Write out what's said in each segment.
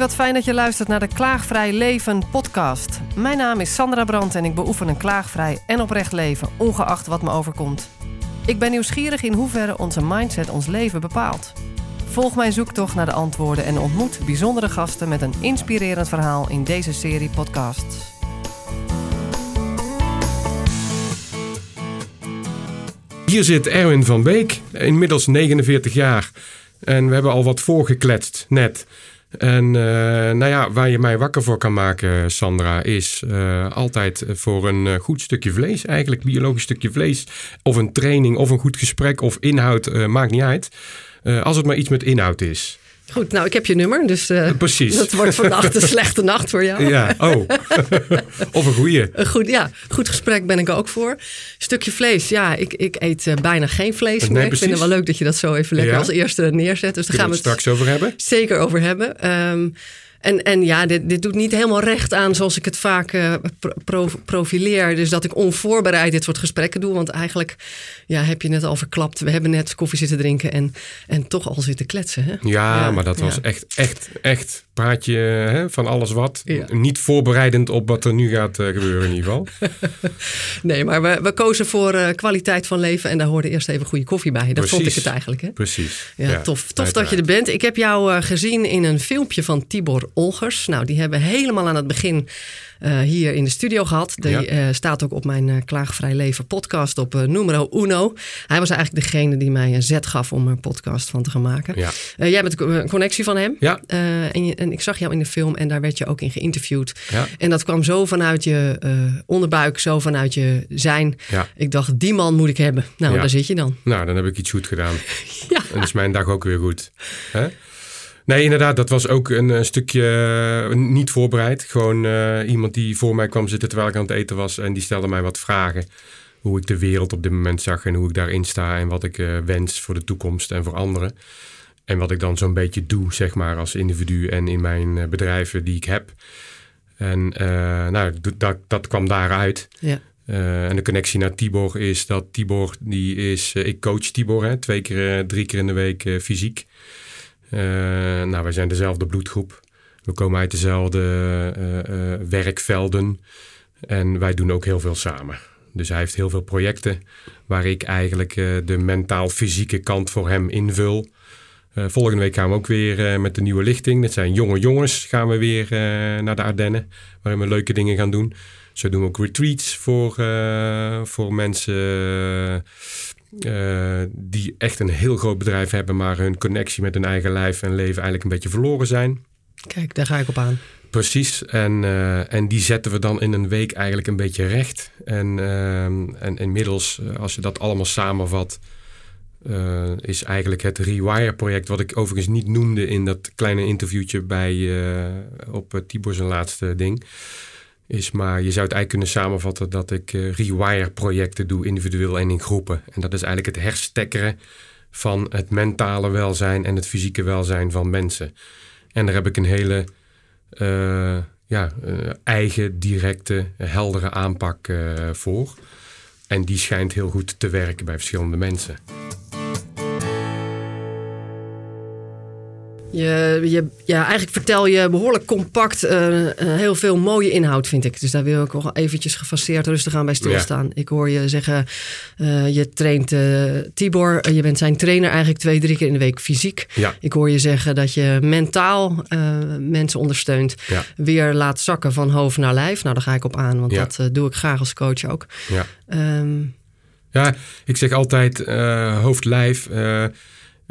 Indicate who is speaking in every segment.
Speaker 1: wat fijn dat je luistert naar de Klaagvrij Leven podcast. Mijn naam is Sandra Brandt en ik beoefen een klaagvrij en oprecht leven, ongeacht wat me overkomt. Ik ben nieuwsgierig in hoeverre onze mindset ons leven bepaalt. Volg mijn zoektocht naar de antwoorden en ontmoet bijzondere gasten met een inspirerend verhaal in deze serie podcasts.
Speaker 2: Hier zit Erwin van Beek, inmiddels 49 jaar. En we hebben al wat voorgekletst net. En uh, nou ja, waar je mij wakker voor kan maken, Sandra, is uh, altijd voor een uh, goed stukje vlees. Eigenlijk biologisch stukje vlees. Of een training, of een goed gesprek, of inhoud, maakt niet uit. als het maar iets met inhoud is.
Speaker 1: Goed, nou, ik heb je nummer, dus uh,
Speaker 2: Precies.
Speaker 1: dat wordt vannacht een slechte nacht voor jou.
Speaker 2: Ja, oh. of een goeie.
Speaker 1: Een goed, ja, goed gesprek ben ik ook voor. Stukje vlees, ja, ik, ik eet uh, bijna geen vlees
Speaker 2: Nee,
Speaker 1: meer. Ik vind het wel leuk dat je dat zo even lekker
Speaker 2: Ja.
Speaker 1: als eerste neerzet. Dus daar gaan
Speaker 2: we
Speaker 1: we
Speaker 2: het straks over hebben?
Speaker 1: zeker over hebben. Ehm, en, en ja, dit, dit doet niet helemaal recht aan zoals ik het vaak eh, pro- pro- profileer. Dus dat ik onvoorbereid dit soort gesprekken doe. Want eigenlijk ja, heb je net al verklapt. We hebben net koffie zitten drinken en, en toch al zitten kletsen. Hè?
Speaker 2: Ja, maar dat was
Speaker 1: ja.
Speaker 2: echt, echt, echt praatje hè, van alles wat.
Speaker 1: Ja.
Speaker 2: Niet voorbereidend op wat er nu gaat eh, gebeuren in ieder geval.
Speaker 1: Nee, maar we, we kozen voor eh, kwaliteit van leven. En daar hoorde eerst even goede koffie bij. Dat vond ik het eigenlijk. Hè?
Speaker 2: Precies.
Speaker 1: Ja, tof. Tof dat je er bent. Ik heb jou eh, gezien in een filmpje van Tibor Olgers. Nou, die hebben we helemaal aan het begin hier in de studio gehad. Die
Speaker 2: Ja.
Speaker 1: staat ook op mijn Klaagvrij Leven podcast op numero uno. Hij was eigenlijk degene die mij een zet gaf om een podcast van te gaan maken.
Speaker 2: Ja.
Speaker 1: Jij bent een connectie van hem.
Speaker 2: Ja.
Speaker 1: En, je- en ik zag jou in de film en daar werd je ook in geïnterviewd.
Speaker 2: Ja.
Speaker 1: En dat kwam zo vanuit je eh, onderbuik, zo vanuit je zijn.
Speaker 2: Ja.
Speaker 1: Ik dacht, die man moet ik hebben. Nou, daar zit je dan.
Speaker 2: Nou, dan heb ik iets goed gedaan.
Speaker 1: Ja.
Speaker 2: En is mijn dag ook weer goed. Hè? Nee, inderdaad, dat was ook een, eh, stukje eh, niet voorbereid. Gewoon iemand die voor mij kwam zitten terwijl ik aan het eten was. En die stelde mij wat vragen. Hoe ik de wereld op dit moment zag en hoe ik daarin sta. En wat ik wens voor de toekomst en voor anderen. En wat ik dan zo'n beetje doe, zeg maar, als individu en in mijn eh, bedrijven die ik heb. En eh, nou, dat, dat kwam daaruit.
Speaker 1: Ja.
Speaker 2: Eh, en de connectie naar Tibor is dat Tibor, die is, ik coach Tibor, hè, twee keer, drie keer in de week fysiek. Nou, wij zijn dezelfde bloedgroep. We komen uit dezelfde werkvelden. En wij doen ook heel veel samen. Dus hij heeft heel veel projecten waar ik eigenlijk de mentaal-fysieke kant voor hem invul. Eh, volgende week gaan we ook weer eh, met de nieuwe lichting. Dat zijn jonge jongens. Gaan we weer eh, naar de Ardennen. Waarin we leuke dingen gaan doen. Zo doen we ook retreats voor, voor mensen die echt een heel groot bedrijf hebben, maar hun connectie met hun eigen lijf en leven eigenlijk een beetje verloren zijn.
Speaker 1: Kijk, daar ga ik op aan.
Speaker 2: Precies, en, en die zetten we dan in een week eigenlijk een beetje recht. En, ehm, en inmiddels, als je dat allemaal samenvat, eh, is eigenlijk het Rewire-project, wat ik overigens niet noemde in dat kleine interviewtje bij, eh, op uh, Tibor zijn laatste ding. Is maar, je zou het eigenlijk kunnen samenvatten dat ik eh, Rewire-projecten doe, individueel en in groepen. En dat is eigenlijk het herstekkeren van het mentale welzijn en het fysieke welzijn van mensen. En daar heb ik een hele eh, ja, eh, eigen, directe, heldere aanpak eh, voor. En die schijnt heel goed te werken bij verschillende mensen.
Speaker 1: Je, je, ja, eigenlijk vertel je behoorlijk compact eh, eh, heel veel mooie inhoud, vind ik. Dus daar wil ik nog eventjes gefaseerd rustig aan bij stilstaan. Ik hoor je zeggen, eh, je traint Tibor. je bent zijn trainer eigenlijk twee, drie keer in de week fysiek.
Speaker 2: Ja.
Speaker 1: Ik hoor je zeggen dat je mentaal mensen ondersteunt.
Speaker 2: Ja.
Speaker 1: Weer laat zakken van hoofd naar lijf. Nou, daar ga ik op aan, want dat doe ik graag als coach ook.
Speaker 2: Ja.
Speaker 1: Ehm,
Speaker 2: Ja, ik zeg altijd uh, hoofd-lijf.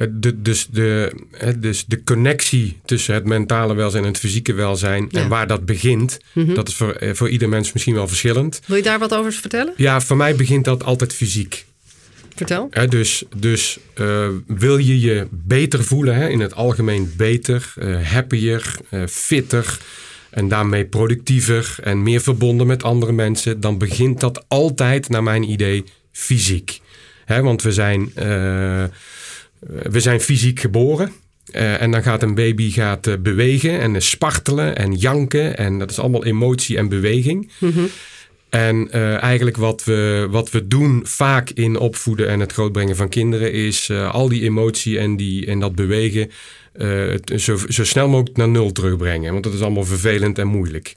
Speaker 2: De, dus, de, dus de connectie tussen het mentale welzijn en het fysieke welzijn.
Speaker 1: Ja.
Speaker 2: En waar dat begint,
Speaker 1: Mhm.
Speaker 2: dat is voor, eh, voor ieder mens misschien wel verschillend.
Speaker 1: wil je daar wat over vertellen?
Speaker 2: Ja, voor mij begint dat altijd fysiek.
Speaker 1: Vertel.
Speaker 2: Dus dus uh, wil je je beter voelen, hè, in het algemeen beter, uh, happier, uh, fitter en daarmee productiever en meer verbonden met andere mensen, dan begint dat altijd, naar mijn idee, fysiek. Hè, want we zijn, we zijn fysiek geboren. Uh, en dan gaat een baby gaat, uh, bewegen en spartelen en janken. En dat is allemaal emotie en beweging.
Speaker 1: Mhm.
Speaker 2: En uh, eigenlijk wat we, wat we doen vaak in opvoeden en het grootbrengen van kinderen is al die emotie en, die, en dat bewegen zo, zo snel mogelijk naar nul terugbrengen. Want dat is allemaal vervelend en moeilijk.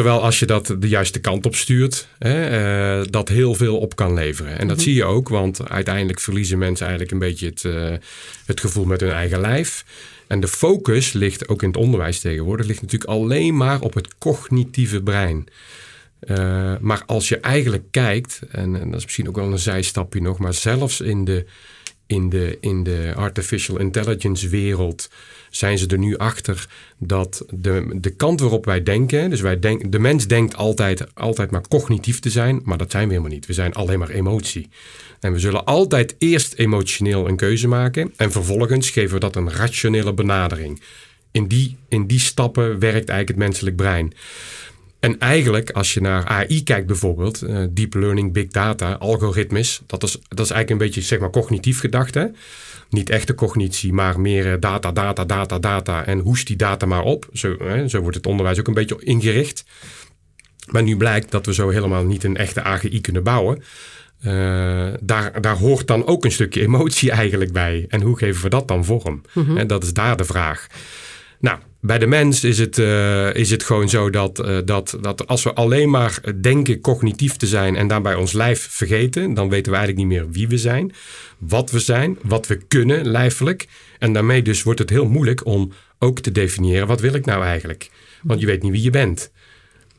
Speaker 2: Terwijl als je dat de juiste kant op stuurt, hè, dat heel veel op kan leveren. En dat mm -hmm. zie je ook, want uiteindelijk verliezen mensen eigenlijk een beetje het, het gevoel met hun eigen lijf. En de focus ligt ook in het onderwijs tegenwoordig, ligt natuurlijk alleen maar op het cognitieve brein. Uh, maar als je eigenlijk kijkt, en, en, dat is misschien ook wel een zijstapje nog, maar zelfs in de, in de, in de artificial intelligence wereld zijn ze er nu achter dat de, de kant waarop wij denken, dus wij denk, de mens denkt altijd, altijd maar cognitief te zijn, maar dat zijn we helemaal niet. We zijn alleen maar emotie. En we zullen altijd eerst emotioneel een keuze maken en vervolgens geven we dat een rationele benadering. In die, in die stappen werkt eigenlijk het menselijk brein. En eigenlijk, als je naar AI kijkt bijvoorbeeld, uh, deep learning, big data, algoritmes, dat is, dat is eigenlijk een beetje zeg maar cognitief gedacht. Hè? Niet echte cognitie, maar meer data, data, data, data en hoest die data maar op. Zo, hè, zo wordt het onderwijs ook een beetje ingericht. Maar nu blijkt dat we zo helemaal niet een echte AGI kunnen bouwen. Uh, daar, daar hoort dan ook een stukje emotie eigenlijk bij. En hoe geven we dat dan vorm? Mm En dat is daar de vraag. Nou, bij de mens is het, uh, is het gewoon zo dat, uh, dat, dat als we alleen maar denken cognitief te zijn en daarbij ons lijf vergeten, dan weten we eigenlijk niet meer wie we zijn, wat we zijn, wat we kunnen lijfelijk. En daarmee dus wordt het heel moeilijk om ook te definiëren wat wil ik nou eigenlijk. Want je weet niet wie je bent.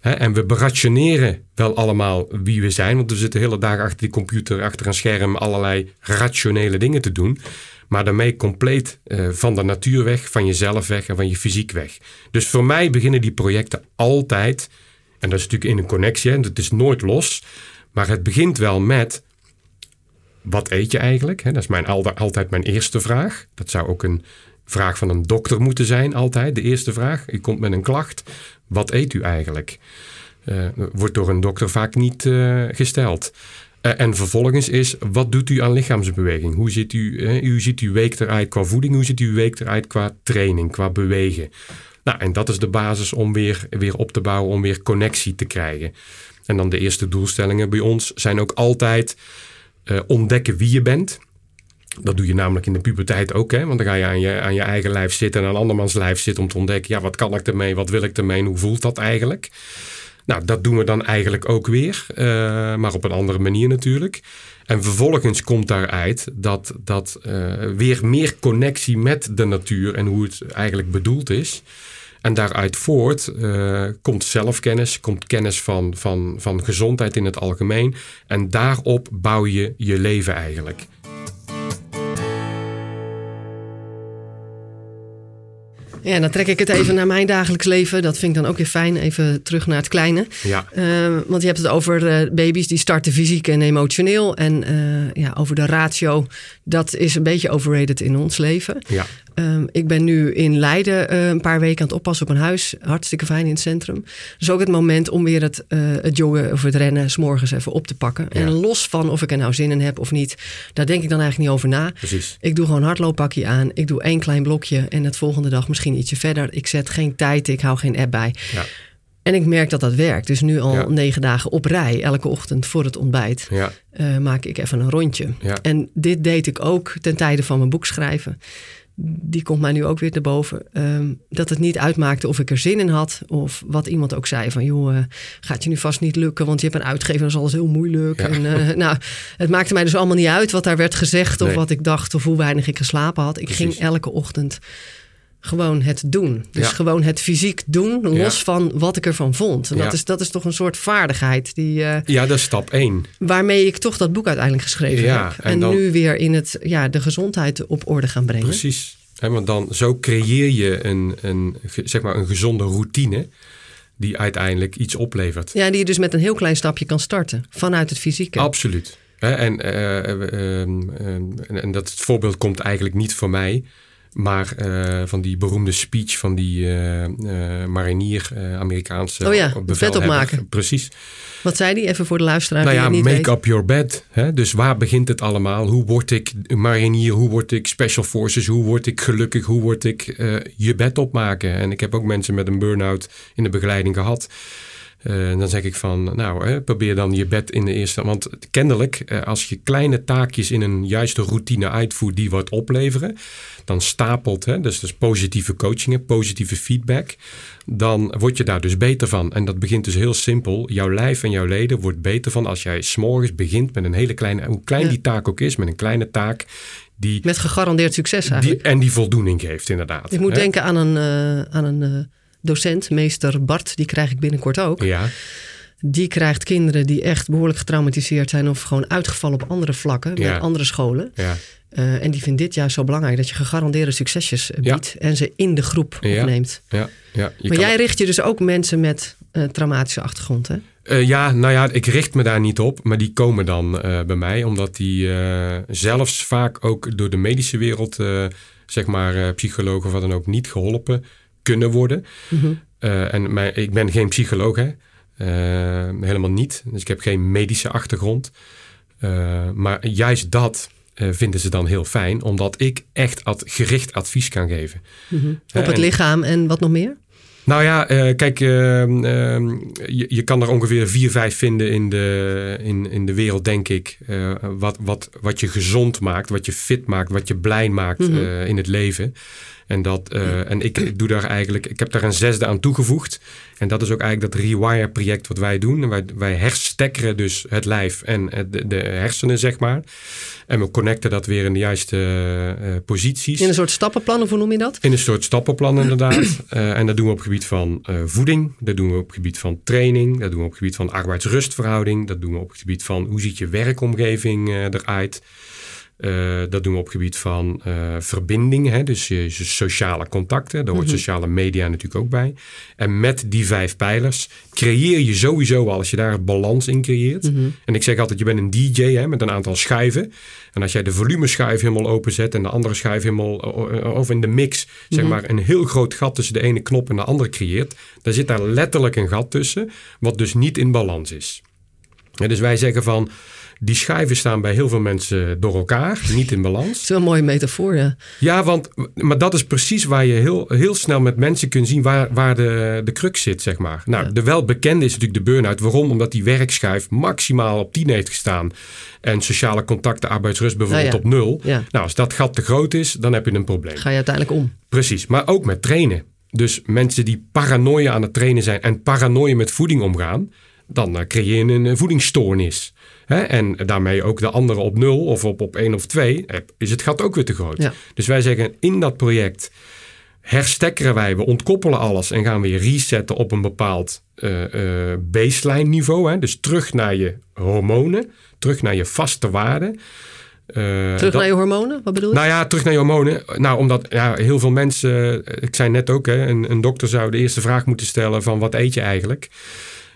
Speaker 2: En we berationeren wel allemaal wie we zijn, want we zitten de hele dag achter die computer, achter een scherm, allerlei rationele dingen te doen maar daarmee compleet uh, van de natuur weg, van jezelf weg en van je fysiek weg. Dus voor mij beginnen die projecten altijd, en dat is natuurlijk in een connectie, het is nooit los, maar het begint wel met wat eet je eigenlijk? Dat is mijn, altijd mijn eerste vraag. Dat zou ook een vraag van een dokter moeten zijn, altijd. De eerste vraag. U komt met een klacht. Wat eet u eigenlijk? Uh, wordt door een dokter vaak niet uh, gesteld. Uh, en vervolgens is, wat doet u aan lichaamsbeweging? Hoe ziet, u, hoe ziet uw week eruit qua voeding? Hoe ziet uw week eruit qua training, qua bewegen? Nou, en dat is de basis om weer, weer op te bouwen, om weer connectie te krijgen. En dan de eerste doelstellingen bij ons zijn ook altijd uh, ontdekken wie je bent. Dat doe je namelijk in de puberteit ook, hè? want dan ga je aan, je aan je eigen lijf zitten en aan andermans lijf zitten om te ontdekken, ja, wat kan ik ermee, wat wil ik ermee hoe voelt dat eigenlijk? Nou, dat doen we dan eigenlijk ook weer, uh, maar op een andere manier natuurlijk. En vervolgens komt daaruit dat, dat uh, weer meer connectie met de natuur en hoe het eigenlijk bedoeld is. En daaruit voort uh, komt zelfkennis, komt kennis van, van, van gezondheid in het algemeen. En daarop bouw je je leven eigenlijk.
Speaker 1: Ja, dan trek ik het even naar mijn dagelijks leven. Dat vind ik dan ook weer fijn. Even terug naar het kleine.
Speaker 2: Ja.
Speaker 1: Uh, want je hebt het over uh, baby's die starten fysiek en emotioneel. En uh, ja, over de ratio. Dat is een beetje overrated in ons leven.
Speaker 2: Ja.
Speaker 1: Um, ik ben nu in Leiden uh, een paar weken aan het oppassen op een huis. Hartstikke fijn in het centrum. Dus ook het moment om weer het, het joggen of het rennen s'morgens even op te pakken. Ja. En los van of ik er nou zin in heb of niet, daar denk ik dan eigenlijk niet over na.
Speaker 2: Precies.
Speaker 1: Ik doe gewoon hardlooppakje aan. Ik doe één klein blokje en het volgende dag misschien ietsje verder. Ik zet geen tijd, ik hou geen app bij.
Speaker 2: Ja.
Speaker 1: En ik merk dat dat werkt. Dus nu al
Speaker 2: Ja.
Speaker 1: negen dagen op rij, elke ochtend voor het ontbijt,
Speaker 2: Ja.
Speaker 1: uh, maak ik even een rondje.
Speaker 2: Ja.
Speaker 1: En dit deed ik ook ten tijde van mijn boek schrijven. Die komt mij nu ook weer te boven. Um, dat het niet uitmaakte of ik er zin in had. Of wat iemand ook zei van... joh, uh, gaat je nu vast niet lukken... want je hebt een uitgever, dat is alles heel moeilijk. En, uh, nou, het maakte mij dus allemaal niet uit wat daar werd gezegd... of
Speaker 2: Nee.
Speaker 1: wat ik dacht of hoe weinig ik geslapen had. Ik
Speaker 2: Precies.
Speaker 1: ging elke ochtend gewoon het doen. Dus
Speaker 2: Ja.
Speaker 1: gewoon het fysiek doen, los
Speaker 2: Ja.
Speaker 1: van wat ik ervan vond. En dat, is, dat is toch een soort vaardigheid die, uh,
Speaker 2: ja, dat is stap één.
Speaker 1: waarmee ik toch dat boek uiteindelijk geschreven heb.
Speaker 2: en
Speaker 1: En,
Speaker 2: dan-
Speaker 1: nu weer in het, ja, de gezondheid op orde gaan brengen.
Speaker 2: Precies. Want dan zo creëer je een, een, zeg maar een gezonde routine die uiteindelijk iets oplevert.
Speaker 1: Ja, die je dus met een heel klein stapje kan starten. Vanuit het fysieke.
Speaker 2: Absoluut. En, eh, eh, ehm, ehm, en, en dat voorbeeld komt eigenlijk niet van mij, maar eh, van die beroemde speech van die eh, eh, marinier, Amerikaanse
Speaker 1: Oh ja,
Speaker 2: bevelhebber.
Speaker 1: opmaken.
Speaker 2: Precies.
Speaker 1: Wat zei die? Even voor de luisteraar
Speaker 2: Nou ja, make
Speaker 1: weet.
Speaker 2: up your bed. Hè? Dus waar begint het allemaal? Hoe word ik marinier? Hoe word ik special forces? Hoe word ik gelukkig? Hoe word ik je bed opmaken? En ik heb ook mensen met een burn-out in de begeleiding gehad. Uh, dan zeg ik van, nou, hè, probeer dan je bed in de eerste... Want kennelijk, uh, als je kleine taakjes in een juiste routine uitvoert die wat opleveren, dan stapelt, hè, dus, dus positieve coachingen, positieve feedback, dan word je daar dus beter van. En dat begint dus heel simpel. Jouw lijf en jouw leden wordt beter van als jij s'morgens begint met een hele kleine, hoe klein die taak ook is, met een kleine taak. Die,
Speaker 1: met gegarandeerd succes eigenlijk.
Speaker 2: Die, en die voldoening geeft, inderdaad.
Speaker 1: Ik moet denken aan een, uh, aan een docent, meester Bart, die krijg ik binnenkort ook.
Speaker 2: Ja.
Speaker 1: Die krijgt kinderen die echt behoorlijk getraumatiseerd zijn of gewoon uitgevallen op andere vlakken, bij andere scholen.
Speaker 2: Ja.
Speaker 1: Uh, en die vindt dit juist zo belangrijk dat je gegarandeerde succesjes biedt en ze in de groep opneemt.
Speaker 2: Ja. Ja.
Speaker 1: maar jij richt je dus ook mensen met uh, traumatische achtergrond, hè?
Speaker 2: Uh, ja, nou ja, ik richt me daar niet op, maar die komen dan bij mij, omdat die zelfs vaak ook door de medische wereld, zeg maar, psychologen of wat dan ook, niet geholpen kunnen worden.
Speaker 1: Mhm.
Speaker 2: en mijn, ik ben geen psycholoog, hè? helemaal niet. Dus ik heb geen medische achtergrond. maar juist dat vinden ze dan heel fijn, omdat ik echt ad, gericht advies kan geven.
Speaker 1: Mm -hmm. Op het lichaam en wat nog meer?
Speaker 2: Nou ja, kijk, uh, je, je, kan er ongeveer vier, vijf vinden in de, in, in de wereld, denk ik. wat, wat, wat je gezond maakt, wat je fit maakt, wat je blij maakt mm -hmm. in het leven. En, dat, uh, en ik, ik, doe daar eigenlijk, ik heb daar een zesde aan toegevoegd. En dat is ook eigenlijk dat Rewire-project wat wij doen. En wij, wij herstekkeren dus het lijf en de, de, hersenen, zeg maar. En we connecten dat weer in de juiste uh, posities.
Speaker 1: In een soort stappenplan, of hoe noem je dat?
Speaker 2: In een soort stappenplan, inderdaad. uh, en dat doen we op het gebied van voeding. Dat doen we op het gebied van training. Dat doen we op het gebied van arbeidsrustverhouding. Dat doen we op het gebied van hoe ziet je werkomgeving eruit. Uh, dat doen we op het gebied van uh, verbinding, hè? dus je, je, sociale contacten. Daar hoort -hmm. sociale media natuurlijk ook bij. En met die vijf pijlers creëer je sowieso al, als je daar balans in creëert.
Speaker 1: Mm -hmm.
Speaker 2: En ik zeg altijd, je bent een DJ hè, met een aantal schuiven. En als jij de volumeschuif helemaal openzet en de andere schuif helemaal, of in de mix, mm -hmm. zeg maar, een heel groot gat tussen de ene knop en de andere creëert, dan zit daar letterlijk een gat tussen, wat dus niet in balans is. Dus wij zeggen van, die schijven staan bij heel veel mensen door elkaar, niet in balans. Dat
Speaker 1: is wel een mooie metafoor, ja.
Speaker 2: Ja, want, maar dat is precies waar je heel, heel snel met mensen kunt zien waar, waar de, de crux zit, zeg maar. Nou, ja. de welbekende is natuurlijk de burn-out. Waarom? Omdat die werkschijf maximaal op 10 heeft gestaan. En sociale contacten, arbeidsrust bijvoorbeeld
Speaker 1: nou
Speaker 2: op nul.
Speaker 1: Ja.
Speaker 2: Nou, als dat gat te groot is, dan heb je een probleem.
Speaker 1: Ga je uiteindelijk om.
Speaker 2: Precies, maar ook met trainen. Dus mensen die paranoia aan het trainen zijn en paranoia met voeding omgaan, dan uh, creëer je een voedingsstoornis. Hè? En daarmee ook de anderen op nul of op, op één of twee, is het gat ook weer te groot.
Speaker 1: Ja.
Speaker 2: Dus wij zeggen in dat project herstekkeren wij, we ontkoppelen alles en gaan weer resetten op een bepaald uh, uh, baseline niveau. Hè? Dus terug naar je hormonen, terug naar je vaste waarden.
Speaker 1: Uh, terug dat, naar je hormonen? Wat bedoel je?
Speaker 2: Nou ja, terug naar je hormonen. Nou, omdat ja, heel veel mensen, ik zei net ook, hè, een, een dokter zou de eerste vraag moeten stellen van wat eet je eigenlijk?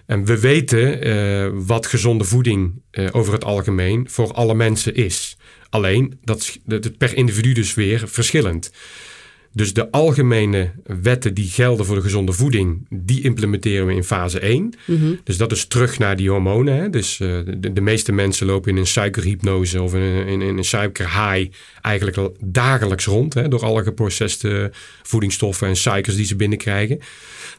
Speaker 2: En we weten uh, wat gezonde voeding uh, over het algemeen voor alle mensen is. Alleen, dat is per individu dus weer verschillend. Dus de algemene wetten die gelden voor de gezonde voeding, die implementeren we in fase 1.
Speaker 1: Mm -hmm.
Speaker 2: Dus dat is terug naar die hormonen. Hè? Dus uh, de, de, meeste mensen lopen in een suikerhypnose of in een, in, in een suikerhigh eigenlijk dagelijks rond. Hè? Door alle geproceste voedingsstoffen en suikers die ze binnenkrijgen.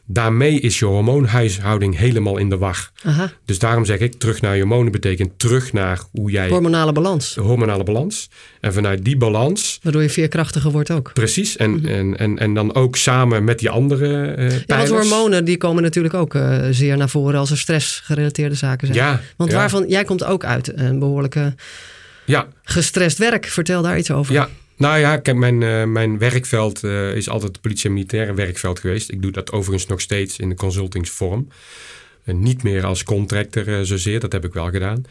Speaker 2: Daarmee is je hormoonhuishouding helemaal in de war.
Speaker 1: Aha.
Speaker 2: Dus daarom zeg ik, terug naar je hormonen betekent terug naar hoe jij...
Speaker 1: Hormonale balans.
Speaker 2: Hormonale balans. En vanuit die balans...
Speaker 1: Waardoor je veerkrachtiger wordt ook.
Speaker 2: Precies. En, mm -hmm. en, en, en dan ook samen met die andere uh,
Speaker 1: ja, want hormonen die komen natuurlijk ook uh, zeer naar voren als er stressgerelateerde zaken zijn.
Speaker 2: Ja,
Speaker 1: want
Speaker 2: ja.
Speaker 1: waarvan, jij komt ook uit een behoorlijke
Speaker 2: ja.
Speaker 1: gestrest werk. Vertel daar iets over.
Speaker 2: Ja, nou ja, kijk, mijn, uh, mijn werkveld uh, is altijd het politie- en militaire werkveld geweest. Ik doe dat overigens nog steeds in de consultingsvorm. Uh, niet meer als contractor zozeer, dat heb ik wel gedaan.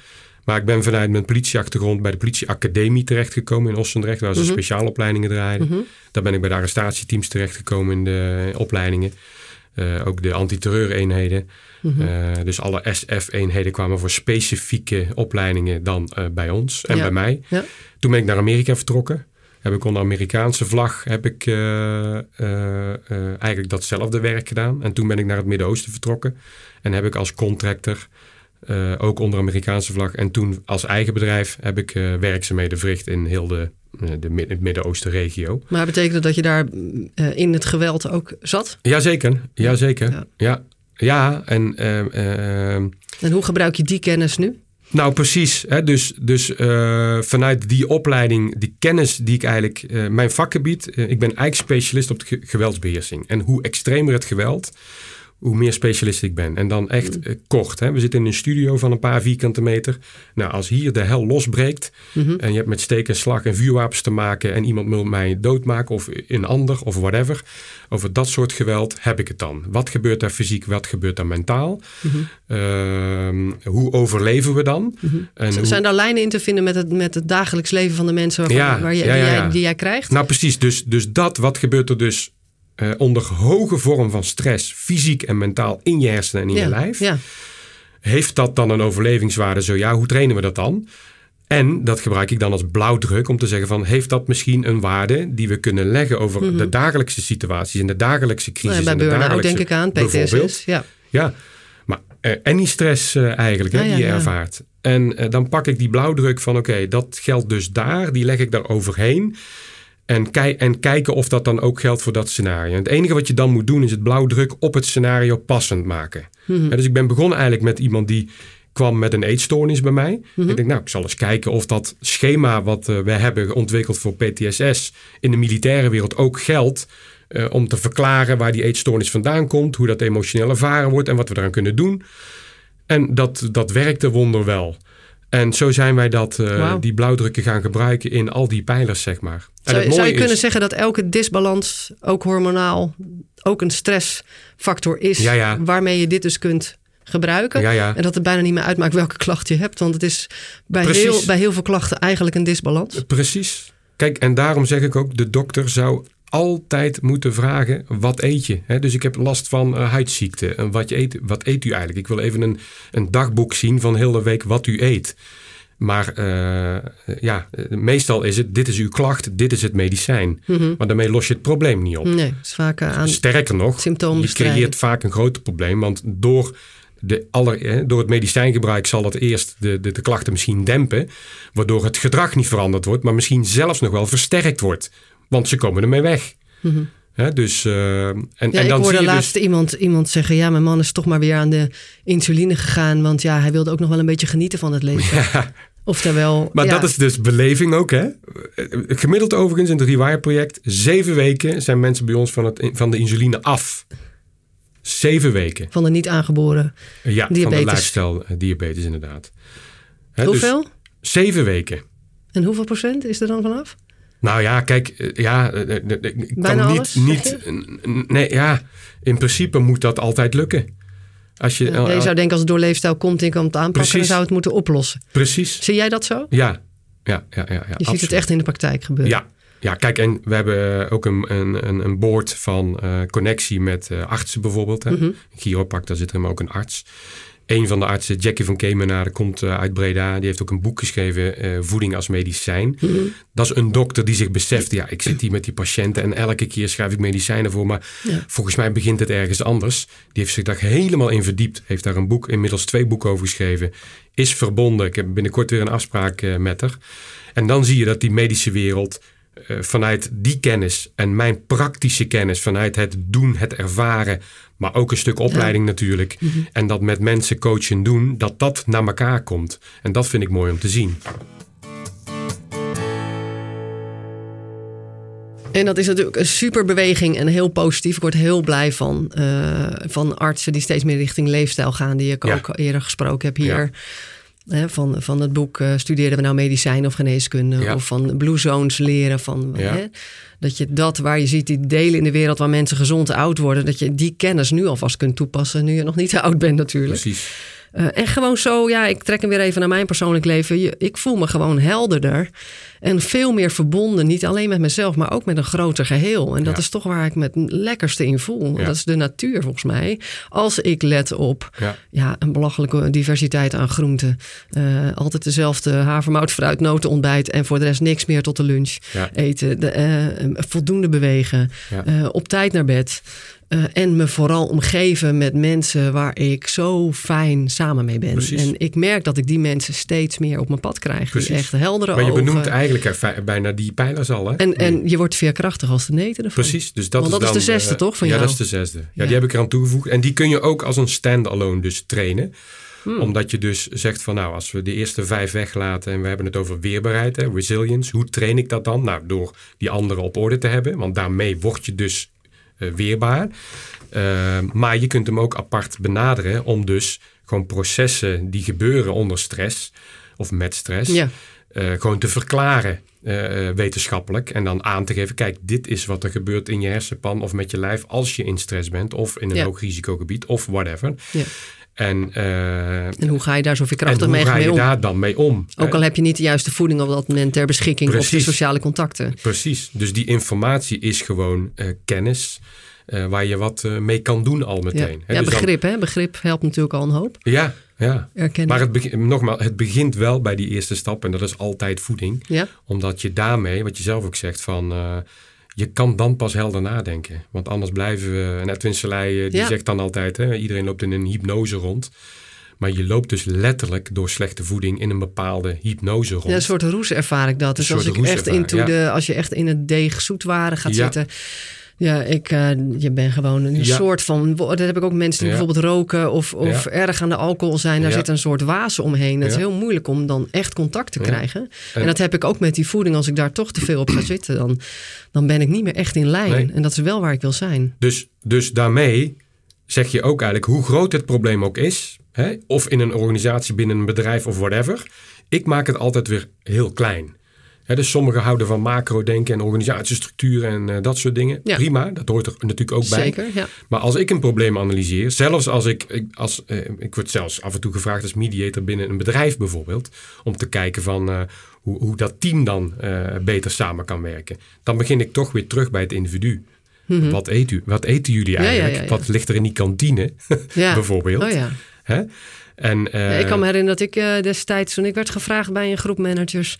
Speaker 2: Maar ik ben vanuit mijn politieachtergrond bij de politieacademie terechtgekomen in Ossendrecht, waar ze mm -hmm. speciale opleidingen draaiden.
Speaker 1: Mhm.
Speaker 2: Daar ben ik bij de arrestatieteams terechtgekomen in de opleidingen. ook de antiterreureenheden.
Speaker 1: Mhm.
Speaker 2: Uh, dus alle SF-eenheden kwamen voor specifieke opleidingen dan uh, bij ons en
Speaker 1: Ja.
Speaker 2: bij mij.
Speaker 1: Ja.
Speaker 2: Toen ben ik naar Amerika vertrokken. Heb ik onder Amerikaanse vlag heb ik, uh, eigenlijk datzelfde werk gedaan. En toen ben ik naar het Midden-Oosten vertrokken. En heb ik als contractor, ook onder Amerikaanse vlag. En toen als eigen bedrijf heb ik werkzaamheden verricht in heel de, de Midden-Oosten regio.
Speaker 1: Maar betekent dat je daar in het geweld ook zat?
Speaker 2: Jazeker, jazeker. Ja. ja. Ja, en... eh, eh,
Speaker 1: En hoe gebruik je die kennis nu?
Speaker 2: Nou, precies. Hè? Dus, dus eh, vanuit die opleiding, die kennis die ik eigenlijk, eh, mijn vakgebied, eh, ik ben eigenlijk specialist op de ge- geweldsbeheersing. En hoe extremer het geweld, hoe meer specialist ik ben. En dan echt eh, kort. Hè? We zitten in een studio van een paar vierkante meter. Nou, als hier de hel losbreekt en je hebt met steek en slag en vuurwapens te maken en iemand wil mij doodmaken of een ander of whatever. Over dat soort geweld heb ik het dan. Wat gebeurt daar fysiek, wat gebeurt daar mentaal? Ehm, hoe overleven we dan? En hoe-
Speaker 1: Zijn daar lijnen in te vinden met het, met het dagelijks leven van de mensen waarvan,
Speaker 2: Ja,
Speaker 1: waar je,
Speaker 2: ja,
Speaker 1: die, jij, die jij krijgt?
Speaker 2: Nou, precies. Dus, dus dat, wat gebeurt er dus eh, onder hoge vorm van stress, fysiek en mentaal in je hersenen en in
Speaker 1: ja,
Speaker 2: je lijf?
Speaker 1: ja.
Speaker 2: Heeft dat dan een overlevingswaarde? Zo ja, hoe trainen we dat dan? En dat gebruik ik dan als blauwdruk om te zeggen van... heeft dat misschien een waarde die we kunnen leggen over de dagelijkse situaties... en de dagelijkse crisis
Speaker 1: Nou, bij
Speaker 2: en de dagelijkse...
Speaker 1: denk ik aan. PTSS. Ja.
Speaker 2: Ja, maar eh, any stress eh, eigenlijk
Speaker 1: Ja,
Speaker 2: die je ervaart. En dan pak ik die blauwdruk van oké, dat geldt dus daar. Die leg ik daar overheen. En, kijken of dat dan ook geldt voor dat scenario. En het enige wat je dan moet doen is het blauwdruk op het scenario passend maken.
Speaker 1: Mhm.
Speaker 2: Dus ik ben begonnen eigenlijk met iemand die kwam met een eetstoornis bij mij.
Speaker 1: Mhm.
Speaker 2: Ik denk, nou, ik zal eens kijken of dat schema wat eh, we hebben ontwikkeld voor PTSS in de militaire wereld ook geldt. eh, om te verklaren waar die eetstoornis vandaan komt, hoe dat emotioneel ervaren wordt en wat we eraan kunnen doen. En dat, dat werkte wonderwel. En zo zijn wij dat, eh, die blauwdrukken gaan gebruiken in al die pijlers, zeg maar. En
Speaker 1: Zou,
Speaker 2: het
Speaker 1: zou je kunnen
Speaker 2: is-
Speaker 1: zeggen dat elke disbalans, ook hormonaal, ook een stressfactor is...
Speaker 2: Ja, ja.
Speaker 1: waarmee je dit dus kunt gebruiken?
Speaker 2: Ja, ja.
Speaker 1: En dat het bijna niet meer uitmaakt welke klacht je hebt. Want het is bij,
Speaker 2: Precies.
Speaker 1: heel, bij heel veel klachten eigenlijk een disbalans.
Speaker 2: Precies. Kijk, en daarom zeg ik ook, de dokter zou altijd moeten vragen, wat eet je? Dus ik heb last van eh, huidziekte. En wat, je eet, wat eet u eigenlijk? Ik wil even een, een dagboek zien van heel de week wat u eet. Maar eh, ja, eh, meestal is het, dit is uw klacht, dit is het medicijn. Maar daarmee los je het probleem niet op.
Speaker 1: Nee, is vaak aan...
Speaker 2: Sterker nog, je creëert vaak een groter probleem. Want door, de aller, door het medicijngebruik zal het eerst de, de, de klachten misschien dempen. Waardoor het gedrag niet veranderd wordt, maar misschien zelfs nog wel versterkt wordt. Want ze komen ermee weg. Hè, dus, eh, en,
Speaker 1: Ja,
Speaker 2: en
Speaker 1: ik
Speaker 2: dan zie
Speaker 1: hoorde
Speaker 2: je
Speaker 1: laatst
Speaker 2: dus...
Speaker 1: iemand, iemand zeggen... ja, mijn man is toch maar weer aan de insuline gegaan... want ja, hij wilde ook nog wel een beetje genieten van het leven.
Speaker 2: Ja,
Speaker 1: Oftewel...
Speaker 2: maar
Speaker 1: ja,
Speaker 2: dat is dus beleving ook. Hè? Gemiddeld overigens in het Rewire-project... zeven weken zijn mensen bij ons van, het, van de insuline af. Zeven weken.
Speaker 1: van de niet aangeboren.
Speaker 2: Ja, van de
Speaker 1: Diabetes.
Speaker 2: lifestyle eh, diabetes inderdaad. Dus
Speaker 1: Hoeveel?
Speaker 2: zeven weken.
Speaker 1: En hoeveel procent is er dan vanaf?
Speaker 2: Nou ja, kijk, eh, ja, eh, eh, ik kan
Speaker 1: alles,
Speaker 2: niet, niet, nee, ja, in principe moet dat altijd lukken. Als je,
Speaker 1: Ja, je zou denken als het door leefstijl komt je kan het aanpakken... dan
Speaker 2: Precies.
Speaker 1: zou het moeten oplossen.
Speaker 2: precies,
Speaker 1: Zie jij dat zo?
Speaker 2: ja, ja, ja, ja, ja
Speaker 1: Je ziet het echt in de praktijk gebeuren.
Speaker 2: Ja, ja, kijk, en we hebben ook een, een, een- board van connectie met artsen bijvoorbeeld. Hè. Een chiropract, daar zit er maar ook een arts. Een van de artsen, Jackie van Kemenade, komt eh, uit Breda. Die heeft ook een boek geschreven, eh, Voeding als medicijn.
Speaker 1: Mhm.
Speaker 2: Dat is een dokter die zich beseft, ja, ik zit hier met die patiënten en elke keer schrijf ik medicijnen voor, maar
Speaker 1: Ja.
Speaker 2: volgens mij begint het ergens anders. Die heeft zich daar helemaal in verdiept, heeft daar een boek, inmiddels twee boeken over geschreven. Is verbonden. Ik heb binnenkort weer een afspraak eh, met haar. En dan zie je dat die medische wereld vanuit die kennis en mijn praktische kennis, vanuit het doen, het ervaren, maar ook een stuk opleiding natuurlijk, en dat met mensen coachen doen, dat dat naar elkaar komt. En dat vind ik mooi om te zien.
Speaker 1: En dat is natuurlijk een super beweging en heel positief. Ik word heel blij van, eh, van artsen die steeds meer richting leefstijl gaan, die ik
Speaker 2: Ja.
Speaker 1: ook eerder gesproken heb hier.
Speaker 2: Ja.
Speaker 1: Hè, van, van het boek eh, Studeerden we nou medicijn of geneeskunde?
Speaker 2: Ja.
Speaker 1: Of van Blue Zones leren. Van,
Speaker 2: Ja.
Speaker 1: hè, dat je dat waar je ziet, die delen in de wereld waar mensen gezond oud worden, dat je die kennis nu alvast kunt toepassen, nu je nog niet te oud bent natuurlijk.
Speaker 2: Precies.
Speaker 1: Eh, en gewoon zo, ja, ik trek hem weer even naar mijn persoonlijk leven. Je- Ik voel me gewoon helderder en veel meer verbonden. Niet alleen met mezelf, maar ook met een groter geheel. En dat
Speaker 2: Ja.
Speaker 1: is toch waar ik me het lekkerste in voel.
Speaker 2: Ja.
Speaker 1: Dat is de natuur volgens mij. Als ik let op
Speaker 2: Ja.
Speaker 1: ja, een belachelijke diversiteit aan groenten. Eh, altijd dezelfde havermout, fruit, noten, ontbijt. En voor de rest niks meer tot de lunch eten. De, eh, voldoende bewegen. Op tijd naar bed. Uh, en me vooral omgeven met mensen waar ik zo fijn samen mee ben.
Speaker 2: Precies.
Speaker 1: En ik merk dat ik die mensen steeds meer op mijn pad krijg. Die echt heldere
Speaker 2: Maar je
Speaker 1: ogen.
Speaker 2: benoemt eigenlijk bijna die pijlers al, hè?
Speaker 1: En, en je wordt veerkrachtig als de neten ervan.
Speaker 2: Precies. Dus dat
Speaker 1: Want
Speaker 2: is
Speaker 1: dat
Speaker 2: dan,
Speaker 1: is de zesde,
Speaker 2: uh,
Speaker 1: toch, van
Speaker 2: ja,
Speaker 1: jou?
Speaker 2: dat is de zesde. Ja, die heb ik eraan toegevoegd. En die kun je ook als een stand-alone dus trainen.
Speaker 1: Hmm.
Speaker 2: Omdat je dus zegt van nou, als we de eerste vijf weglaten en we hebben het over weerbaarheid, hè, resilience. Hoe train ik dat dan? Nou, door die anderen op orde te hebben. Want daarmee word je dus weerbaar. Uh, maar je kunt hem ook apart benaderen om dus gewoon processen die gebeuren onder stress of met stress,
Speaker 1: Ja.
Speaker 2: uh, gewoon te verklaren uh, wetenschappelijk. En dan aan te geven, kijk, dit is wat er gebeurt in je hersenpan of met je lijf als je in stress bent of in een
Speaker 1: Ja.
Speaker 2: hoog risicogebied of whatever.
Speaker 1: Ja.
Speaker 2: En, uh,
Speaker 1: En hoe ga je daar zo veerkrachtig
Speaker 2: hoe
Speaker 1: mee,
Speaker 2: ga je
Speaker 1: mee om?
Speaker 2: daar dan mee om?
Speaker 1: Ook al heb je niet de juiste voeding op dat moment ter beschikking of de sociale contacten.
Speaker 2: Precies. Dus die informatie is gewoon uh, kennis uh, waar je wat mee kan doen al
Speaker 1: Ja,
Speaker 2: meteen.
Speaker 1: Ja
Speaker 2: dus dan-
Speaker 1: begrip, hè? Begrip helpt natuurlijk al een hoop.
Speaker 2: ja, ja. Maar het, nogmaals, het begint wel bij die eerste stap en dat is altijd voeding.
Speaker 1: Ja,
Speaker 2: Omdat je daarmee, wat je zelf ook zegt, van eh, je kan dan pas helder nadenken. Want anders blijven we, en Edwin Selei, eh, die
Speaker 1: Ja.
Speaker 2: zegt dan altijd, hè, iedereen loopt in een hypnose rond. Maar je loopt dus letterlijk door slechte voeding in een bepaalde hypnose rond.
Speaker 1: ja, een soort roes ervaar ik dat. Dus als, ik echt into de, als je echt in het deeg zoetwaren gaat
Speaker 2: Ja.
Speaker 1: zitten. Ja, ik, eh, je bent gewoon een
Speaker 2: Ja.
Speaker 1: soort van. Dat heb ik ook mensen die
Speaker 2: Ja.
Speaker 1: bijvoorbeeld roken of, of
Speaker 2: Ja.
Speaker 1: erg aan de alcohol zijn. Daar zit een soort waas omheen. Dat is heel moeilijk om dan echt contact te krijgen. En,
Speaker 2: En-
Speaker 1: dat heb ik ook met die voeding. Als ik daar toch te veel op ga zitten, dan, dan ben ik niet meer echt in lijn.
Speaker 2: Nee.
Speaker 1: En dat is wel waar ik wil zijn.
Speaker 2: Dus, dus daarmee zeg je ook eigenlijk hoe groot het probleem ook is. Hè, of in een organisatie, binnen een bedrijf of whatever. Ik maak het altijd weer heel klein. Dus sommigen houden van macro-denken en organisatiestructuren en eh, dat soort dingen.
Speaker 1: Ja.
Speaker 2: Prima, dat hoort er natuurlijk ook bij.
Speaker 1: Ja.
Speaker 2: Maar als ik een probleem analyseer, zelfs als ik, ik, als, eh, ik word zelfs af en toe gevraagd als mediator binnen een bedrijf bijvoorbeeld, om te kijken van eh, hoe, hoe dat team dan beter samen kan werken. Dan begin ik toch weer terug bij het individu. Wat, eet u, wat eten jullie
Speaker 1: Mhm.
Speaker 2: Eigenlijk?
Speaker 1: ja.
Speaker 2: Wat ligt er in die kantine bijvoorbeeld?
Speaker 1: Oh ja.
Speaker 2: Hè? En,
Speaker 1: Ja, ik kan me herinneren dat ik destijds, toen ik werd gevraagd bij een groep managers,